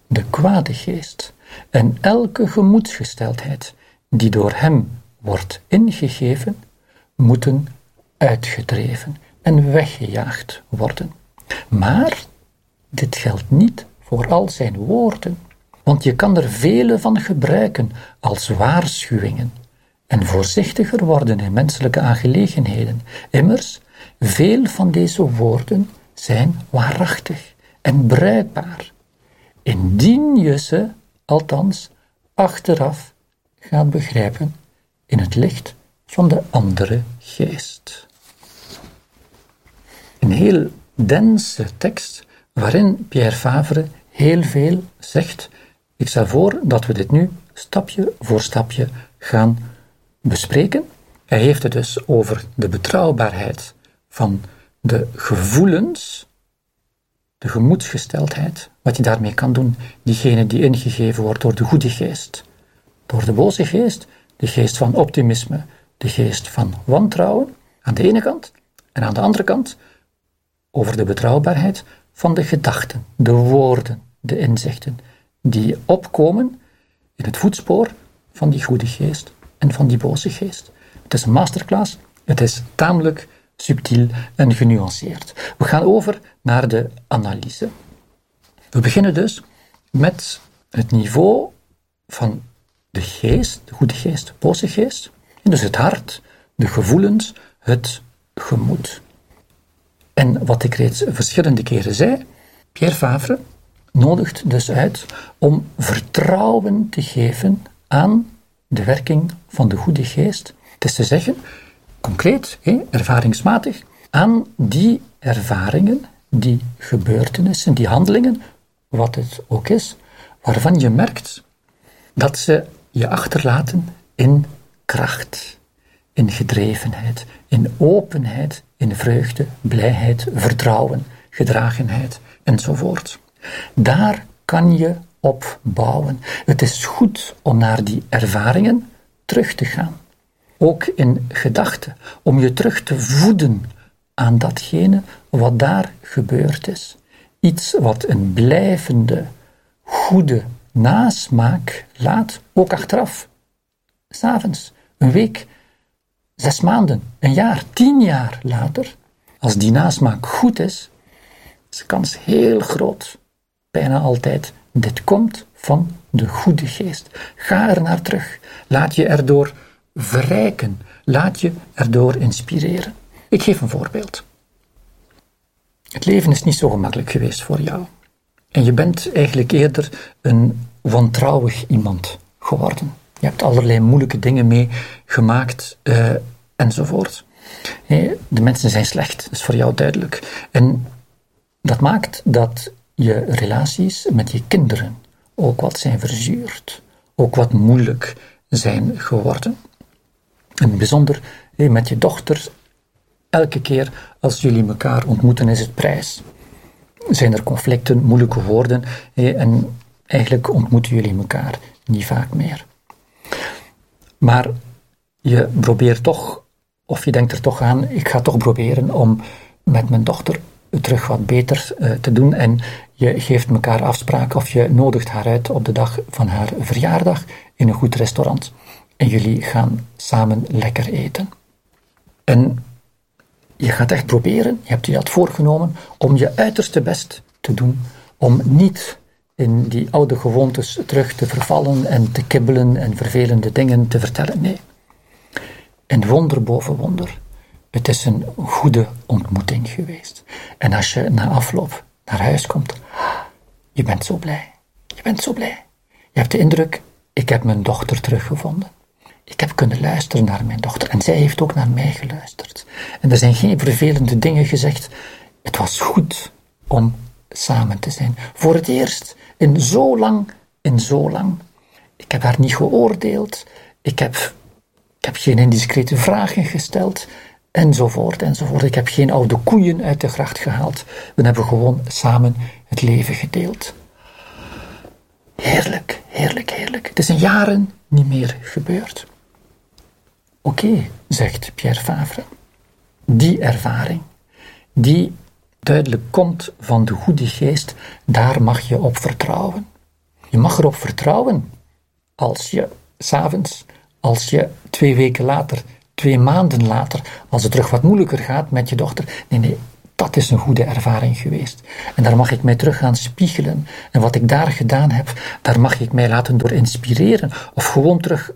De kwade geest en elke gemoedsgesteldheid die door hem wordt ingegeven, moeten uitgedreven en weggejaagd worden. Maar dit geldt niet voor al zijn woorden want je kan er vele van gebruiken als waarschuwingen en voorzichtiger worden in menselijke aangelegenheden. Immers, veel van deze woorden zijn waarachtig en bruikbaar, indien je ze, althans, achteraf gaat begrijpen in het licht van de andere geest. Een heel dense tekst waarin Pierre Favre heel veel zegt ik stel voor dat we dit nu stapje voor stapje gaan bespreken. Hij heeft het dus over de betrouwbaarheid van de gevoelens, de gemoedsgesteldheid, wat je daarmee kan doen, diegene die ingegeven wordt door de goede geest, door de boze geest, de geest van optimisme, de geest van wantrouwen aan de ene kant, en aan de andere kant over de betrouwbaarheid van de gedachten, de woorden, de inzichten die opkomen in het voetspoor van die goede geest en van die boze geest. Het is een masterclass, het is tamelijk subtiel en genuanceerd. We gaan over naar de analyse. We beginnen dus met het niveau van de geest, de goede geest, de boze geest. dus het hart, de gevoelens, het gemoed. En wat ik reeds verschillende keren zei, Pierre Favre nodigt dus uit om vertrouwen te geven aan de werking van de goede geest. Het is te zeggen, concreet, ervaringsmatig, aan die ervaringen, die gebeurtenissen, die handelingen, wat het ook is, waarvan je merkt dat ze je achterlaten in kracht, in gedrevenheid, in openheid, in vreugde, blijheid, vertrouwen, gedragenheid enzovoort. Daar kan je op bouwen. Het is goed om naar die ervaringen terug te gaan. Ook in gedachten, om je terug te voeden aan datgene wat daar gebeurd is. Iets wat een blijvende, goede nasmaak laat, ook achteraf. S'avonds, een week, zes maanden, een jaar, tien jaar later, als die nasmaak goed is, is de kans heel groot, bijna altijd, dit komt van de goede geest. Ga er naar terug. Laat je erdoor verrijken. Laat je erdoor inspireren. Ik geef een voorbeeld. Het leven is niet zo gemakkelijk geweest voor jou. En je bent eigenlijk eerder een wantrouwig iemand geworden. Je hebt allerlei moeilijke dingen meegemaakt uh, enzovoort. de mensen zijn slecht, dat is voor jou duidelijk. En dat maakt dat je relaties met je kinderen ook wat zijn verzuurd, ook wat moeilijk zijn geworden. En bijzonder met je dochter, elke keer als jullie elkaar ontmoeten is het prijs. Zijn er conflicten, moeilijke woorden en eigenlijk ontmoeten jullie elkaar niet vaak meer. Maar je probeert toch, of je denkt er toch aan, ik ga toch proberen om met mijn dochter terug wat beter uh, te doen. En je geeft elkaar afspraken of je nodigt haar uit op de dag van haar verjaardag in een goed restaurant. En jullie gaan samen lekker eten. En je gaat echt proberen, je hebt je dat voorgenomen, om je uiterste best te doen om niet in die oude gewoontes terug te vervallen en te kibbelen en vervelende dingen te vertellen. Nee. En wonder boven wonder. Het is een goede ontmoeting geweest. En als je na afloop naar huis komt, je bent zo blij. Je bent zo blij. Je hebt de indruk, ik heb mijn dochter teruggevonden. Ik heb kunnen luisteren naar mijn dochter en zij heeft ook naar mij geluisterd. En er zijn geen vervelende dingen gezegd. Het was goed om samen te zijn. Voor het eerst in zo lang, in zo lang. Ik heb haar niet geoordeeld. Ik heb, ik heb geen indiscrete vragen gesteld enzovoort, enzovoort. Ik heb geen oude koeien uit de gracht gehaald. We hebben gewoon samen het leven gedeeld. Heerlijk, heerlijk, heerlijk. Het is in jaren niet meer gebeurd. Oké, zegt Pierre Favre. Die ervaring, die duidelijk komt van de goede geest, daar mag je op vertrouwen. Je mag erop vertrouwen als je s'avonds, als je twee weken later twee maanden later, als het terug wat moeilijker gaat met je dochter. Nee, nee, dat is een goede ervaring geweest. En daar mag ik mij terug gaan spiegelen. En wat ik daar gedaan heb, daar mag ik mij laten door inspireren. Of gewoon terug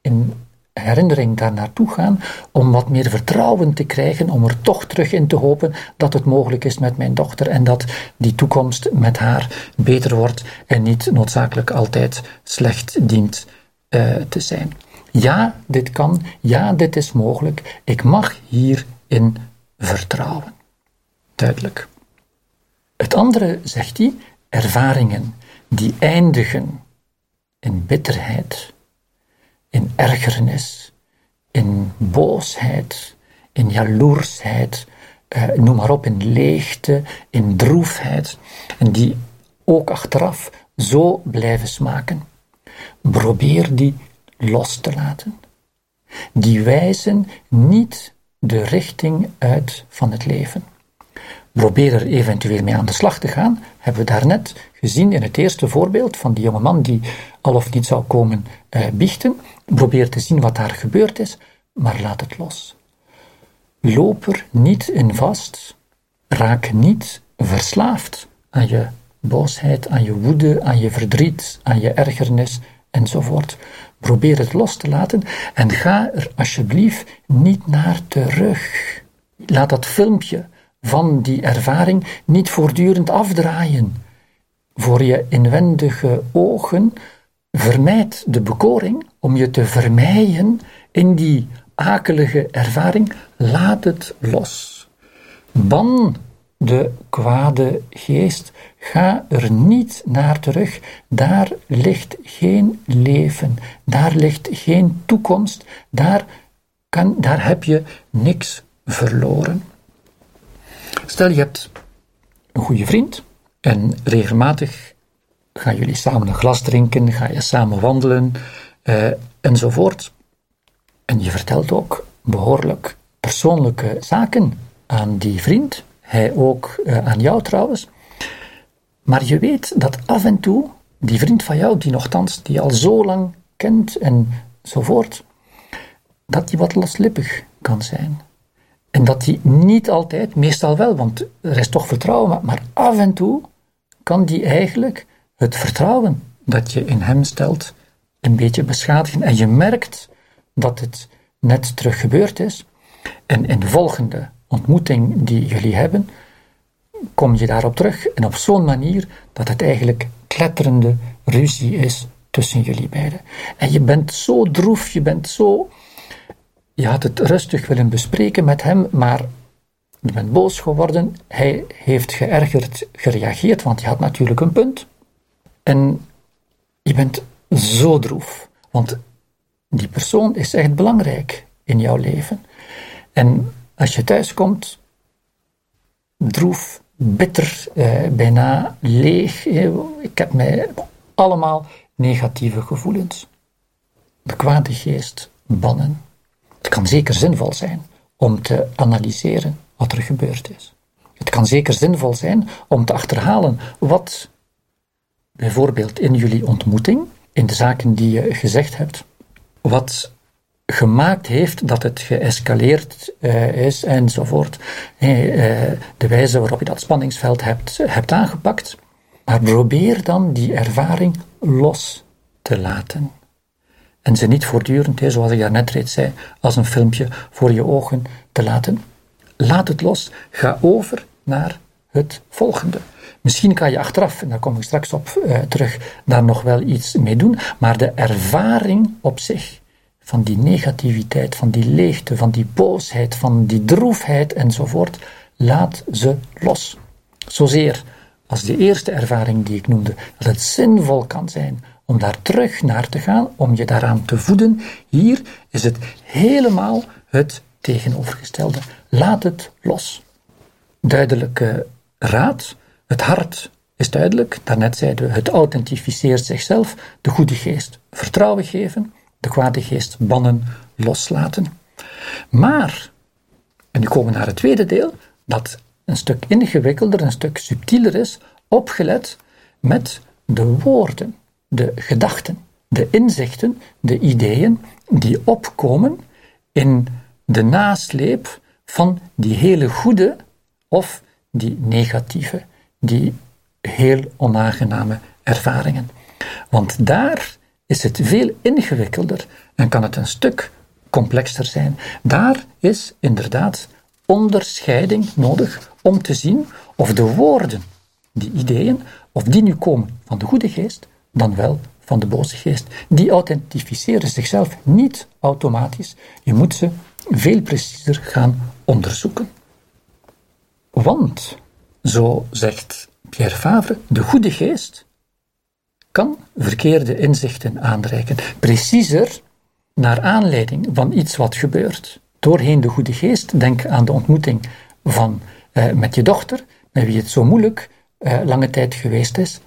in herinnering daar naartoe gaan, om wat meer vertrouwen te krijgen, om er toch terug in te hopen dat het mogelijk is met mijn dochter en dat die toekomst met haar beter wordt en niet noodzakelijk altijd slecht dient uh, te zijn. Ja, dit kan. Ja, dit is mogelijk. Ik mag hierin vertrouwen. Duidelijk. Het andere, zegt hij, ervaringen die eindigen in bitterheid, in ergernis, in boosheid, in jaloersheid, eh, noem maar op, in leegte, in droefheid, en die ook achteraf zo blijven smaken. Probeer die los te laten. Die wijzen niet de richting uit van het leven. Probeer er eventueel mee aan de slag te gaan, hebben we daarnet gezien in het eerste voorbeeld van die jonge man die al of niet zou komen eh, biechten. Probeer te zien wat daar gebeurd is, maar laat het los. Loop er niet in vast. Raak niet verslaafd aan je boosheid, aan je woede, aan je verdriet, aan je ergernis enzovoort. Probeer het los te laten en ga er alsjeblieft niet naar terug. Laat dat filmpje van die ervaring niet voortdurend afdraaien. Voor je inwendige ogen vermijd de bekoring om je te vermijden in die akelige ervaring. Laat het los. Ban de kwade geest. Ga er niet naar terug. Daar ligt geen leven. Daar ligt geen toekomst. Daar, kan, daar heb je niks verloren. Stel je hebt een goede vriend en regelmatig gaan jullie samen een glas drinken, ga je samen wandelen uh, enzovoort. En je vertelt ook behoorlijk persoonlijke zaken aan die vriend, hij ook uh, aan jou trouwens. Maar je weet dat af en toe die vriend van jou, die nogthans, die je al zo lang kent enzovoort, dat die wat loslippig kan zijn. En dat die niet altijd, meestal wel, want er is toch vertrouwen, maar af en toe kan die eigenlijk het vertrouwen dat je in hem stelt een beetje beschadigen. En je merkt dat het net terug gebeurd is. En in de volgende ontmoeting die jullie hebben, kom je daarop terug. En op zo'n manier dat het eigenlijk kletterende ruzie is tussen jullie beiden. En je bent zo droef, je bent zo je had het rustig willen bespreken met hem, maar je bent boos geworden. Hij heeft geërgerd gereageerd, want je had natuurlijk een punt. En je bent zo droef, want die persoon is echt belangrijk in jouw leven. En als je thuis komt, droef, bitter, eh, bijna leeg. Eh, ik heb mij allemaal negatieve gevoelens. De kwade geest bannen. Het kan zeker zinvol zijn om te analyseren wat er gebeurd is. Het kan zeker zinvol zijn om te achterhalen wat bijvoorbeeld in jullie ontmoeting, in de zaken die je gezegd hebt, wat gemaakt heeft dat het geëscaleerd uh, is enzovoort. Uh, de wijze waarop je dat spanningsveld hebt, hebt aangepakt. Maar probeer dan die ervaring los te laten. En ze niet voortdurend, zoals ik daarnet reeds zei, als een filmpje voor je ogen te laten. Laat het los. Ga over naar het volgende. Misschien kan je achteraf, en daar kom ik straks op uh, terug, daar nog wel iets mee doen. Maar de ervaring op zich van die negativiteit, van die leegte, van die boosheid, van die droefheid enzovoort, laat ze los. Zozeer als de eerste ervaring die ik noemde, dat het zinvol kan zijn om daar terug naar te gaan, om je daaraan te voeden. Hier is het helemaal het tegenovergestelde. Laat het los. Duidelijke raad. Het hart is duidelijk. Daarnet zeiden we, het authentificeert zichzelf. De goede geest vertrouwen geven. De kwade geest bannen, loslaten. Maar, en nu komen we naar het tweede deel, dat een stuk ingewikkelder, een stuk subtieler is, opgelet met de woorden de gedachten, de inzichten, de ideeën die opkomen in de nasleep van die hele goede of die negatieve, die heel onaangename ervaringen. Want daar is het veel ingewikkelder en kan het een stuk complexer zijn. Daar is inderdaad onderscheiding nodig om te zien of de woorden, die ideeën, of die nu komen van de goede geest dan wel van de boze geest. Die authentificeren zichzelf niet automatisch. Je moet ze veel preciezer gaan onderzoeken. Want, zo zegt Pierre Favre, de goede geest kan verkeerde inzichten aanreiken. Preciezer naar aanleiding van iets wat gebeurt. Doorheen de goede geest, denk aan de ontmoeting van, eh, met je dochter, met wie het zo moeilijk eh, lange tijd geweest is,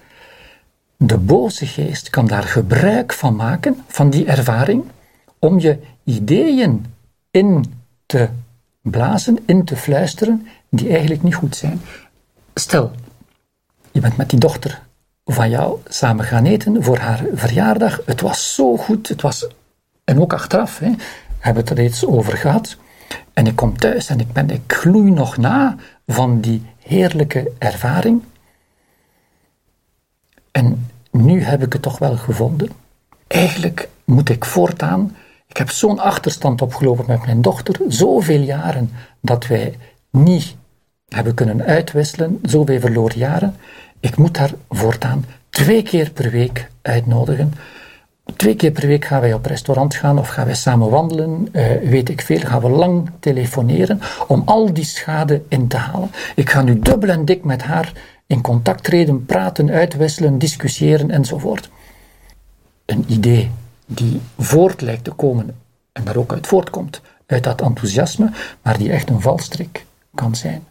de boze geest kan daar gebruik van maken, van die ervaring, om je ideeën in te blazen, in te fluisteren, die eigenlijk niet goed zijn. Stel, je bent met die dochter van jou samen gaan eten voor haar verjaardag. Het was zo goed. Het was, en ook achteraf, hè, hebben we het er reeds over gehad. En ik kom thuis en ik, ben, ik gloei nog na van die heerlijke ervaring. En nu heb ik het toch wel gevonden. Eigenlijk moet ik voortaan. Ik heb zo'n achterstand opgelopen met mijn dochter, zoveel jaren dat wij niet hebben kunnen uitwisselen, zoveel verloren jaren. Ik moet haar voortaan twee keer per week uitnodigen. Twee keer per week gaan wij op restaurant gaan of gaan wij samen wandelen, uh, weet ik veel. Gaan we lang telefoneren om al die schade in te halen. Ik ga nu dubbel en dik met haar in contact treden, praten, uitwisselen, discussiëren enzovoort. Een idee die voort lijkt te komen en daar ook uit voortkomt, uit dat enthousiasme, maar die echt een valstrik kan zijn.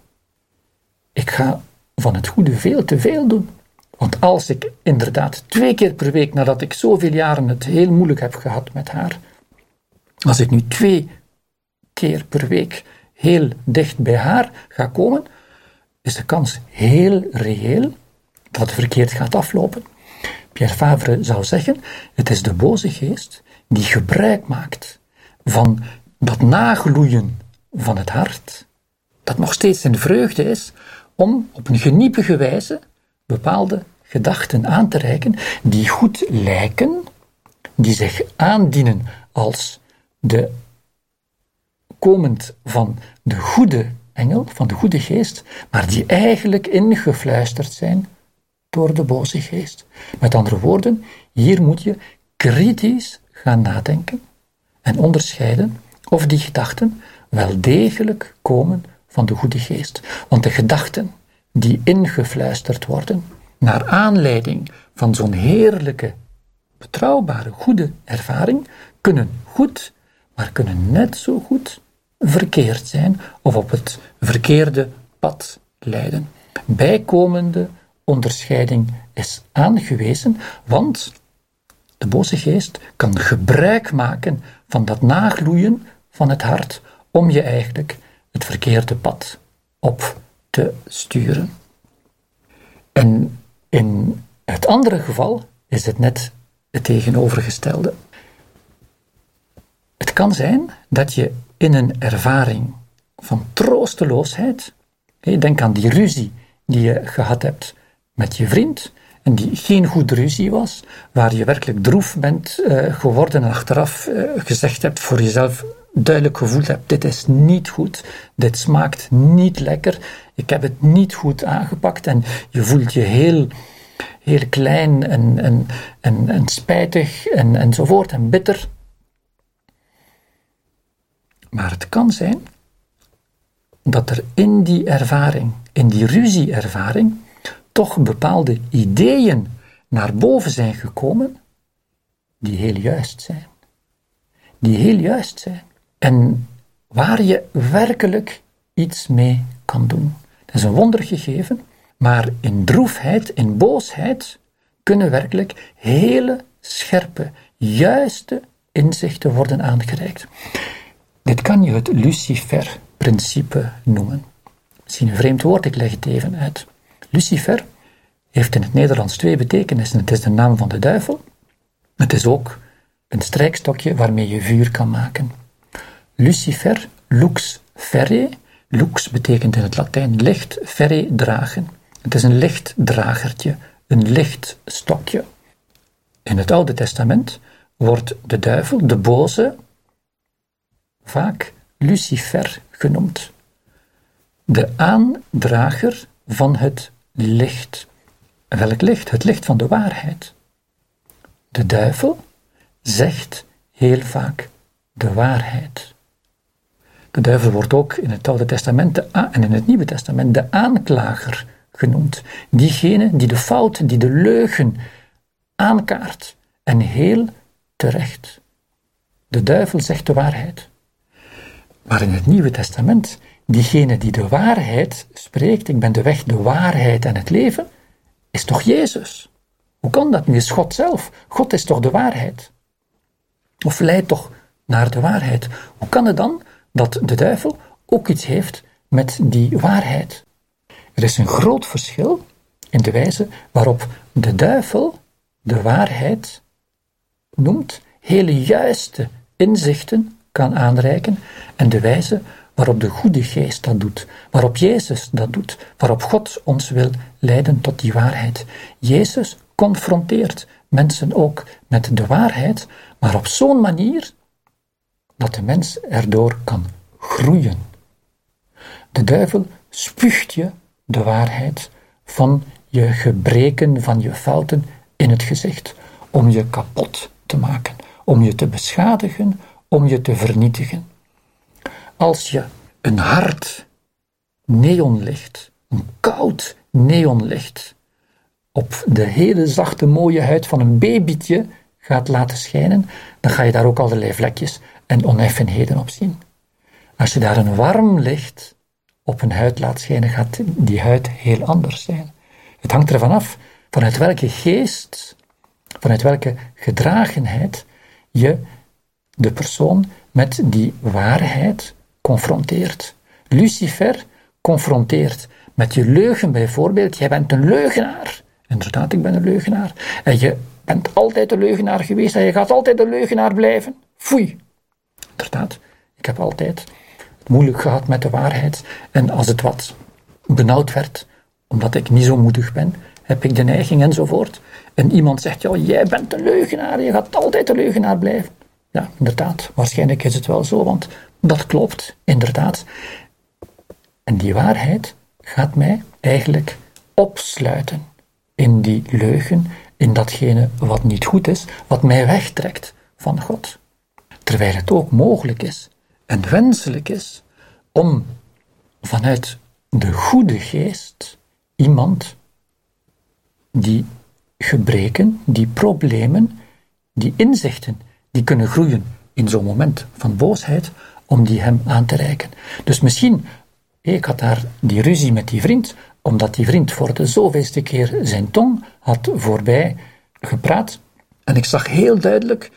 Ik ga van het goede veel te veel doen. Want als ik inderdaad twee keer per week, nadat ik zoveel jaren het heel moeilijk heb gehad met haar, als ik nu twee keer per week heel dicht bij haar ga komen, is de kans heel reëel dat het verkeerd gaat aflopen. Pierre Favre zou zeggen: het is de boze geest die gebruik maakt van dat nagloeien van het hart, dat nog steeds een vreugde is, om op een geniepige wijze bepaalde gedachten aan te reiken die goed lijken, die zich aandienen als de komend van de goede engel, van de goede geest, maar die eigenlijk ingefluisterd zijn door de boze geest. Met andere woorden, hier moet je kritisch gaan nadenken en onderscheiden of die gedachten wel degelijk komen van de goede geest. Want de gedachten die ingefluisterd worden, naar aanleiding van zo'n heerlijke, betrouwbare, goede ervaring, kunnen goed, maar kunnen net zo goed verkeerd zijn of op het verkeerde pad leiden. Bijkomende onderscheiding is aangewezen, want de boze geest kan gebruik maken van dat nagloeien van het hart om je eigenlijk het verkeerde pad op te sturen. En in het andere geval is het net het tegenovergestelde. Het kan zijn dat je in een ervaring van troosteloosheid, denk aan die ruzie die je gehad hebt met je vriend, en die geen goede ruzie was, waar je werkelijk droef bent uh, geworden en achteraf uh, gezegd hebt voor jezelf, duidelijk gevoeld hebt, dit is niet goed, dit smaakt niet lekker, ik heb het niet goed aangepakt en je voelt je heel, heel klein en, en, en, en spijtig en, enzovoort en bitter. Maar het kan zijn dat er in die ervaring, in die ruzieervaring, toch bepaalde ideeën naar boven zijn gekomen die heel juist zijn. Die heel juist zijn. En waar je werkelijk iets mee kan doen. Dat is een wonder gegeven, maar in droefheid, in boosheid, kunnen werkelijk hele scherpe, juiste inzichten worden aangereikt. Dit kan je het Lucifer-principe noemen. Misschien een vreemd woord, ik leg het even uit. Lucifer heeft in het Nederlands twee betekenissen. Het is de naam van de duivel. Het is ook een strijkstokje waarmee je vuur kan maken. Lucifer, lux ferre. Lux betekent in het Latijn licht, ferre dragen. Het is een lichtdragertje, een lichtstokje. In het Oude Testament wordt de duivel, de boze, vaak Lucifer genoemd. De aandrager van het licht. Welk licht? Het licht van de waarheid. De duivel zegt heel vaak de waarheid. De duivel wordt ook in het Oude Testament en in het Nieuwe Testament de aanklager genoemd. Diegene die de fout, die de leugen aankaart. En heel terecht. De duivel zegt de waarheid. Maar in het Nieuwe Testament, diegene die de waarheid spreekt, ik ben de weg, de waarheid en het leven, is toch Jezus? Hoe kan dat nu? Is God zelf? God is toch de waarheid? Of leidt toch naar de waarheid? Hoe kan het dan dat de duivel ook iets heeft met die waarheid? Er is een groot verschil in de wijze waarop de duivel de waarheid noemt, hele juiste inzichten kan aanreiken en de wijze waarop de goede geest dat doet, waarop Jezus dat doet, waarop God ons wil leiden tot die waarheid. Jezus confronteert mensen ook met de waarheid, maar op zo'n manier dat de mens erdoor kan groeien. De duivel spuugt je de waarheid van je gebreken, van je fouten in het gezicht, om je kapot te maken, om je te beschadigen, om je te vernietigen. Als je een hard neonlicht, een koud neonlicht, op de hele zachte mooie huid van een babytje gaat laten schijnen, dan ga je daar ook allerlei vlekjes en oneffenheden op zien. Als je daar een warm licht op een huid laat schijnen, gaat die huid heel anders zijn. Het hangt ervan af vanuit welke geest, vanuit welke gedragenheid je de persoon met die waarheid confronteert. Lucifer confronteert met je leugen bijvoorbeeld. Jij bent een leugenaar. Inderdaad, ik ben een leugenaar. En je bent altijd een leugenaar geweest en je gaat altijd een leugenaar blijven. Foei. Inderdaad, ik heb altijd moeilijk gehad met de waarheid. En als het wat benauwd werd, omdat ik niet zo moedig ben, heb ik de neiging enzovoort. En iemand zegt, ja, jij bent een leugenaar, je gaat altijd een leugenaar blijven. Ja, inderdaad, waarschijnlijk is het wel zo, want dat klopt, inderdaad. En die waarheid gaat mij eigenlijk opsluiten in die leugen, in datgene wat niet goed is, wat mij wegtrekt van God. Terwijl het ook mogelijk is en wenselijk is om vanuit de goede geest iemand die gebreken, die problemen, die inzichten, die kunnen groeien in zo'n moment van boosheid, om die hem aan te reiken. Dus misschien, ik had daar die ruzie met die vriend, omdat die vriend voor de zoveelste keer zijn tong had voorbij gepraat. En ik zag heel duidelijk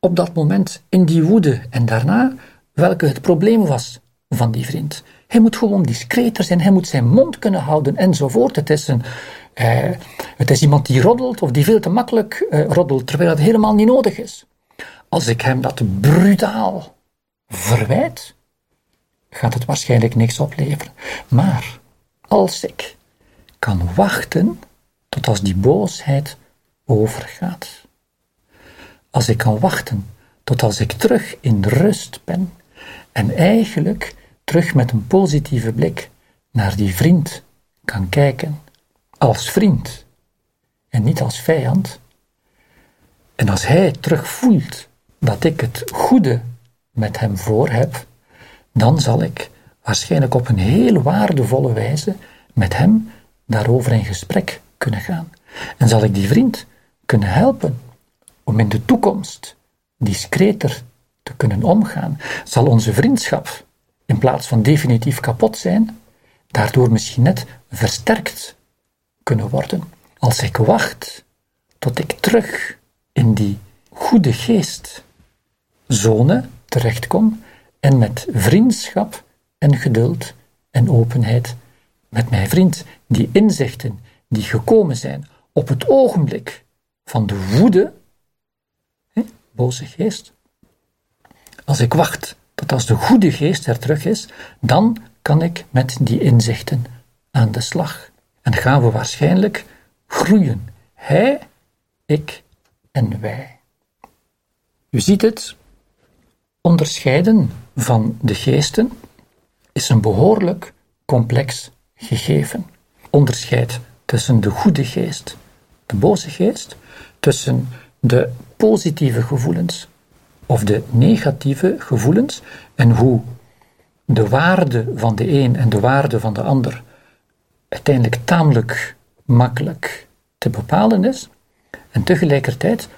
op dat moment in die woede en daarna welke het probleem was van die vriend. Hij moet gewoon discreter zijn, hij moet zijn mond kunnen houden enzovoort. Het is, een, eh, het is iemand die roddelt of die veel te makkelijk eh, roddelt, terwijl het helemaal niet nodig is. Als ik hem dat brutaal verwijt, gaat het waarschijnlijk niks opleveren. Maar als ik kan wachten tot als die boosheid overgaat, als ik kan wachten tot als ik terug in rust ben en eigenlijk terug met een positieve blik naar die vriend kan kijken, als vriend en niet als vijand, en als hij terug voelt dat ik het goede met hem voor heb, dan zal ik waarschijnlijk op een heel waardevolle wijze met hem daarover in gesprek kunnen gaan. En zal ik die vriend kunnen helpen om in de toekomst discreter te kunnen omgaan. Zal onze vriendschap in plaats van definitief kapot zijn, daardoor misschien net versterkt kunnen worden. Als ik wacht tot ik terug in die goede geest zone terechtkom en met vriendschap en geduld en openheid met mijn vriend die inzichten die gekomen zijn op het ogenblik van de woede, hè, boze geest, als ik wacht tot als de goede geest er terug is, dan kan ik met die inzichten aan de slag. En gaan we waarschijnlijk groeien. Hij, ik en wij. U ziet het, onderscheiden van de geesten is een behoorlijk complex gegeven. Onderscheid tussen de goede geest, de boze geest, tussen de positieve gevoelens of de negatieve gevoelens en hoe de waarde van de een en de waarde van de ander uiteindelijk tamelijk makkelijk te bepalen is. En tegelijkertijd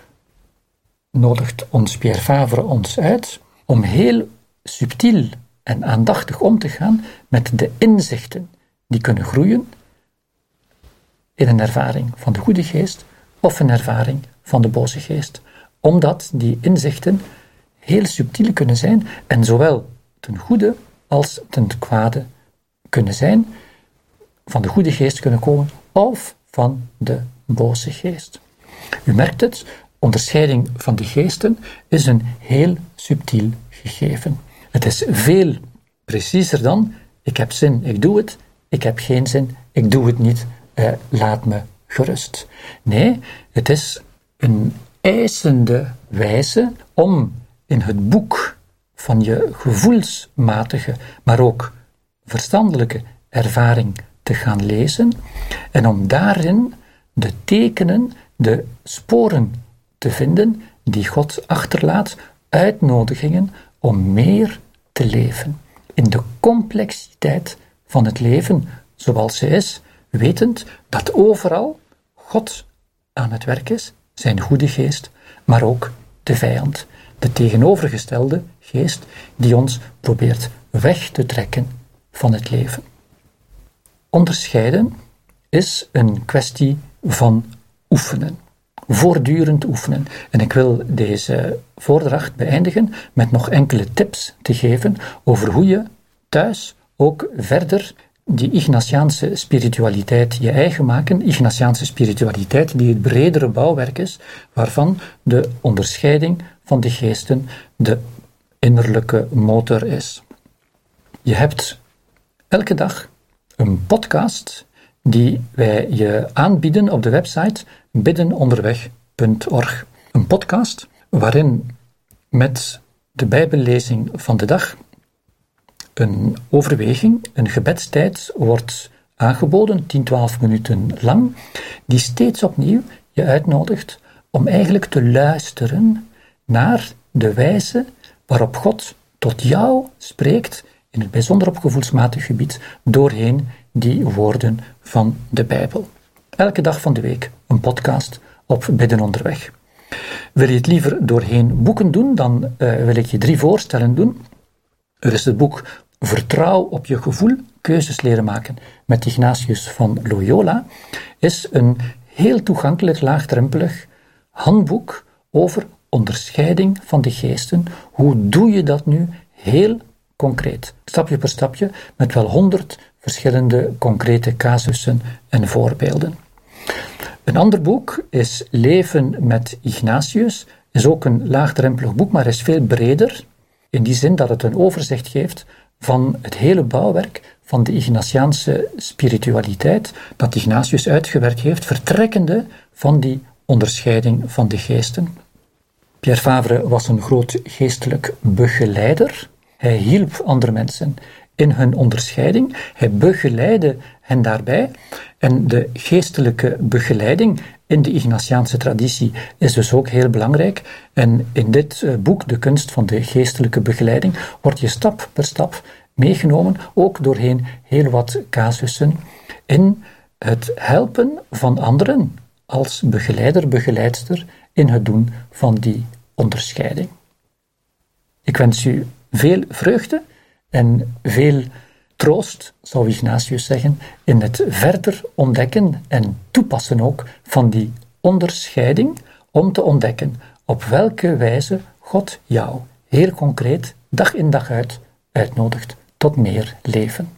nodigt ons Pierre Favre ons uit om heel subtiel en aandachtig om te gaan met de inzichten die kunnen groeien in een ervaring van de goede geest of een ervaring van de boze geest. Omdat die inzichten heel subtiel kunnen zijn en zowel ten goede als ten kwade kunnen zijn, van de goede geest kunnen komen of van de boze geest. U merkt het, onderscheiding van de geesten is een heel subtiel gegeven. Het is veel preciezer dan ik heb zin, ik doe het, ik heb geen zin, ik doe het niet, eh, laat me gerust. Nee, het is een eisende wijze om in het boek van je gevoelsmatige, maar ook verstandelijke ervaring te gaan lezen en om daarin de tekenen, de sporen te vinden die God achterlaat, uitnodigingen om meer te leven in de complexiteit van het leven zoals ze is, wetend dat overal God aan het werk is, zijn goede geest, maar ook de vijand, de tegenovergestelde geest die ons probeert weg te trekken van het leven. Onderscheiden is een kwestie van oefenen. Voortdurend oefenen. En ik wil deze voordracht beëindigen met nog enkele tips te geven over hoe je thuis ook verder die Ignatiaanse spiritualiteit je eigen maken. Ignatiaanse spiritualiteit die het bredere bouwwerk is, waarvan de onderscheiding van de geesten de innerlijke motor is. Je hebt elke dag een podcast die wij je aanbieden op de website biddenonderweg.org. Een podcast waarin met de Bijbellezing van de dag een overweging, een gebedstijd wordt aangeboden, 10, 12 minuten lang, die steeds opnieuw je uitnodigt om eigenlijk te luisteren naar de wijze waarop God tot jou spreekt, in het bijzonder op gevoelsmatig gebied, doorheen die woorden van de Bijbel. Elke dag van de week een podcast op Bidden onderweg. Wil je het liever doorheen boeken doen, dan uh, wil ik je drie voorstellen doen. Er is het boek Vertrouw op je gevoel, keuzes leren maken met Ignatius van Loyola, is een heel toegankelijk, laagdrempelig handboek over onderscheiding van de geesten. Hoe doe je dat nu heel concreet, stapje per stapje, met wel honderd verschillende concrete casussen en voorbeelden. Een ander boek is Leven met Ignatius. Is ook een laagdrempelig boek, maar is veel breder. In die zin dat het een overzicht geeft van het hele bouwwerk van de Ignatiaanse spiritualiteit dat Ignatius uitgewerkt heeft, vertrekkende van die onderscheiding van de geesten. Pierre Favre was een groot geestelijk begeleider. Hij hielp andere mensen in hun onderscheiding. Hij begeleidde hen daarbij. En de geestelijke begeleiding in de Ignatiaanse traditie is dus ook heel belangrijk. En in dit eh, boek, De kunst van de geestelijke begeleiding, wordt je stap per stap meegenomen, ook doorheen heel wat casussen, in het helpen van anderen als begeleider, begeleidster in het doen van die onderscheiding. Ik wens u veel vreugde en veel troost, zou Ignatius zeggen, in het verder ontdekken en toepassen ook van die onderscheiding om te ontdekken op welke wijze God jou heel concreet dag in dag uit uitnodigt tot meer leven.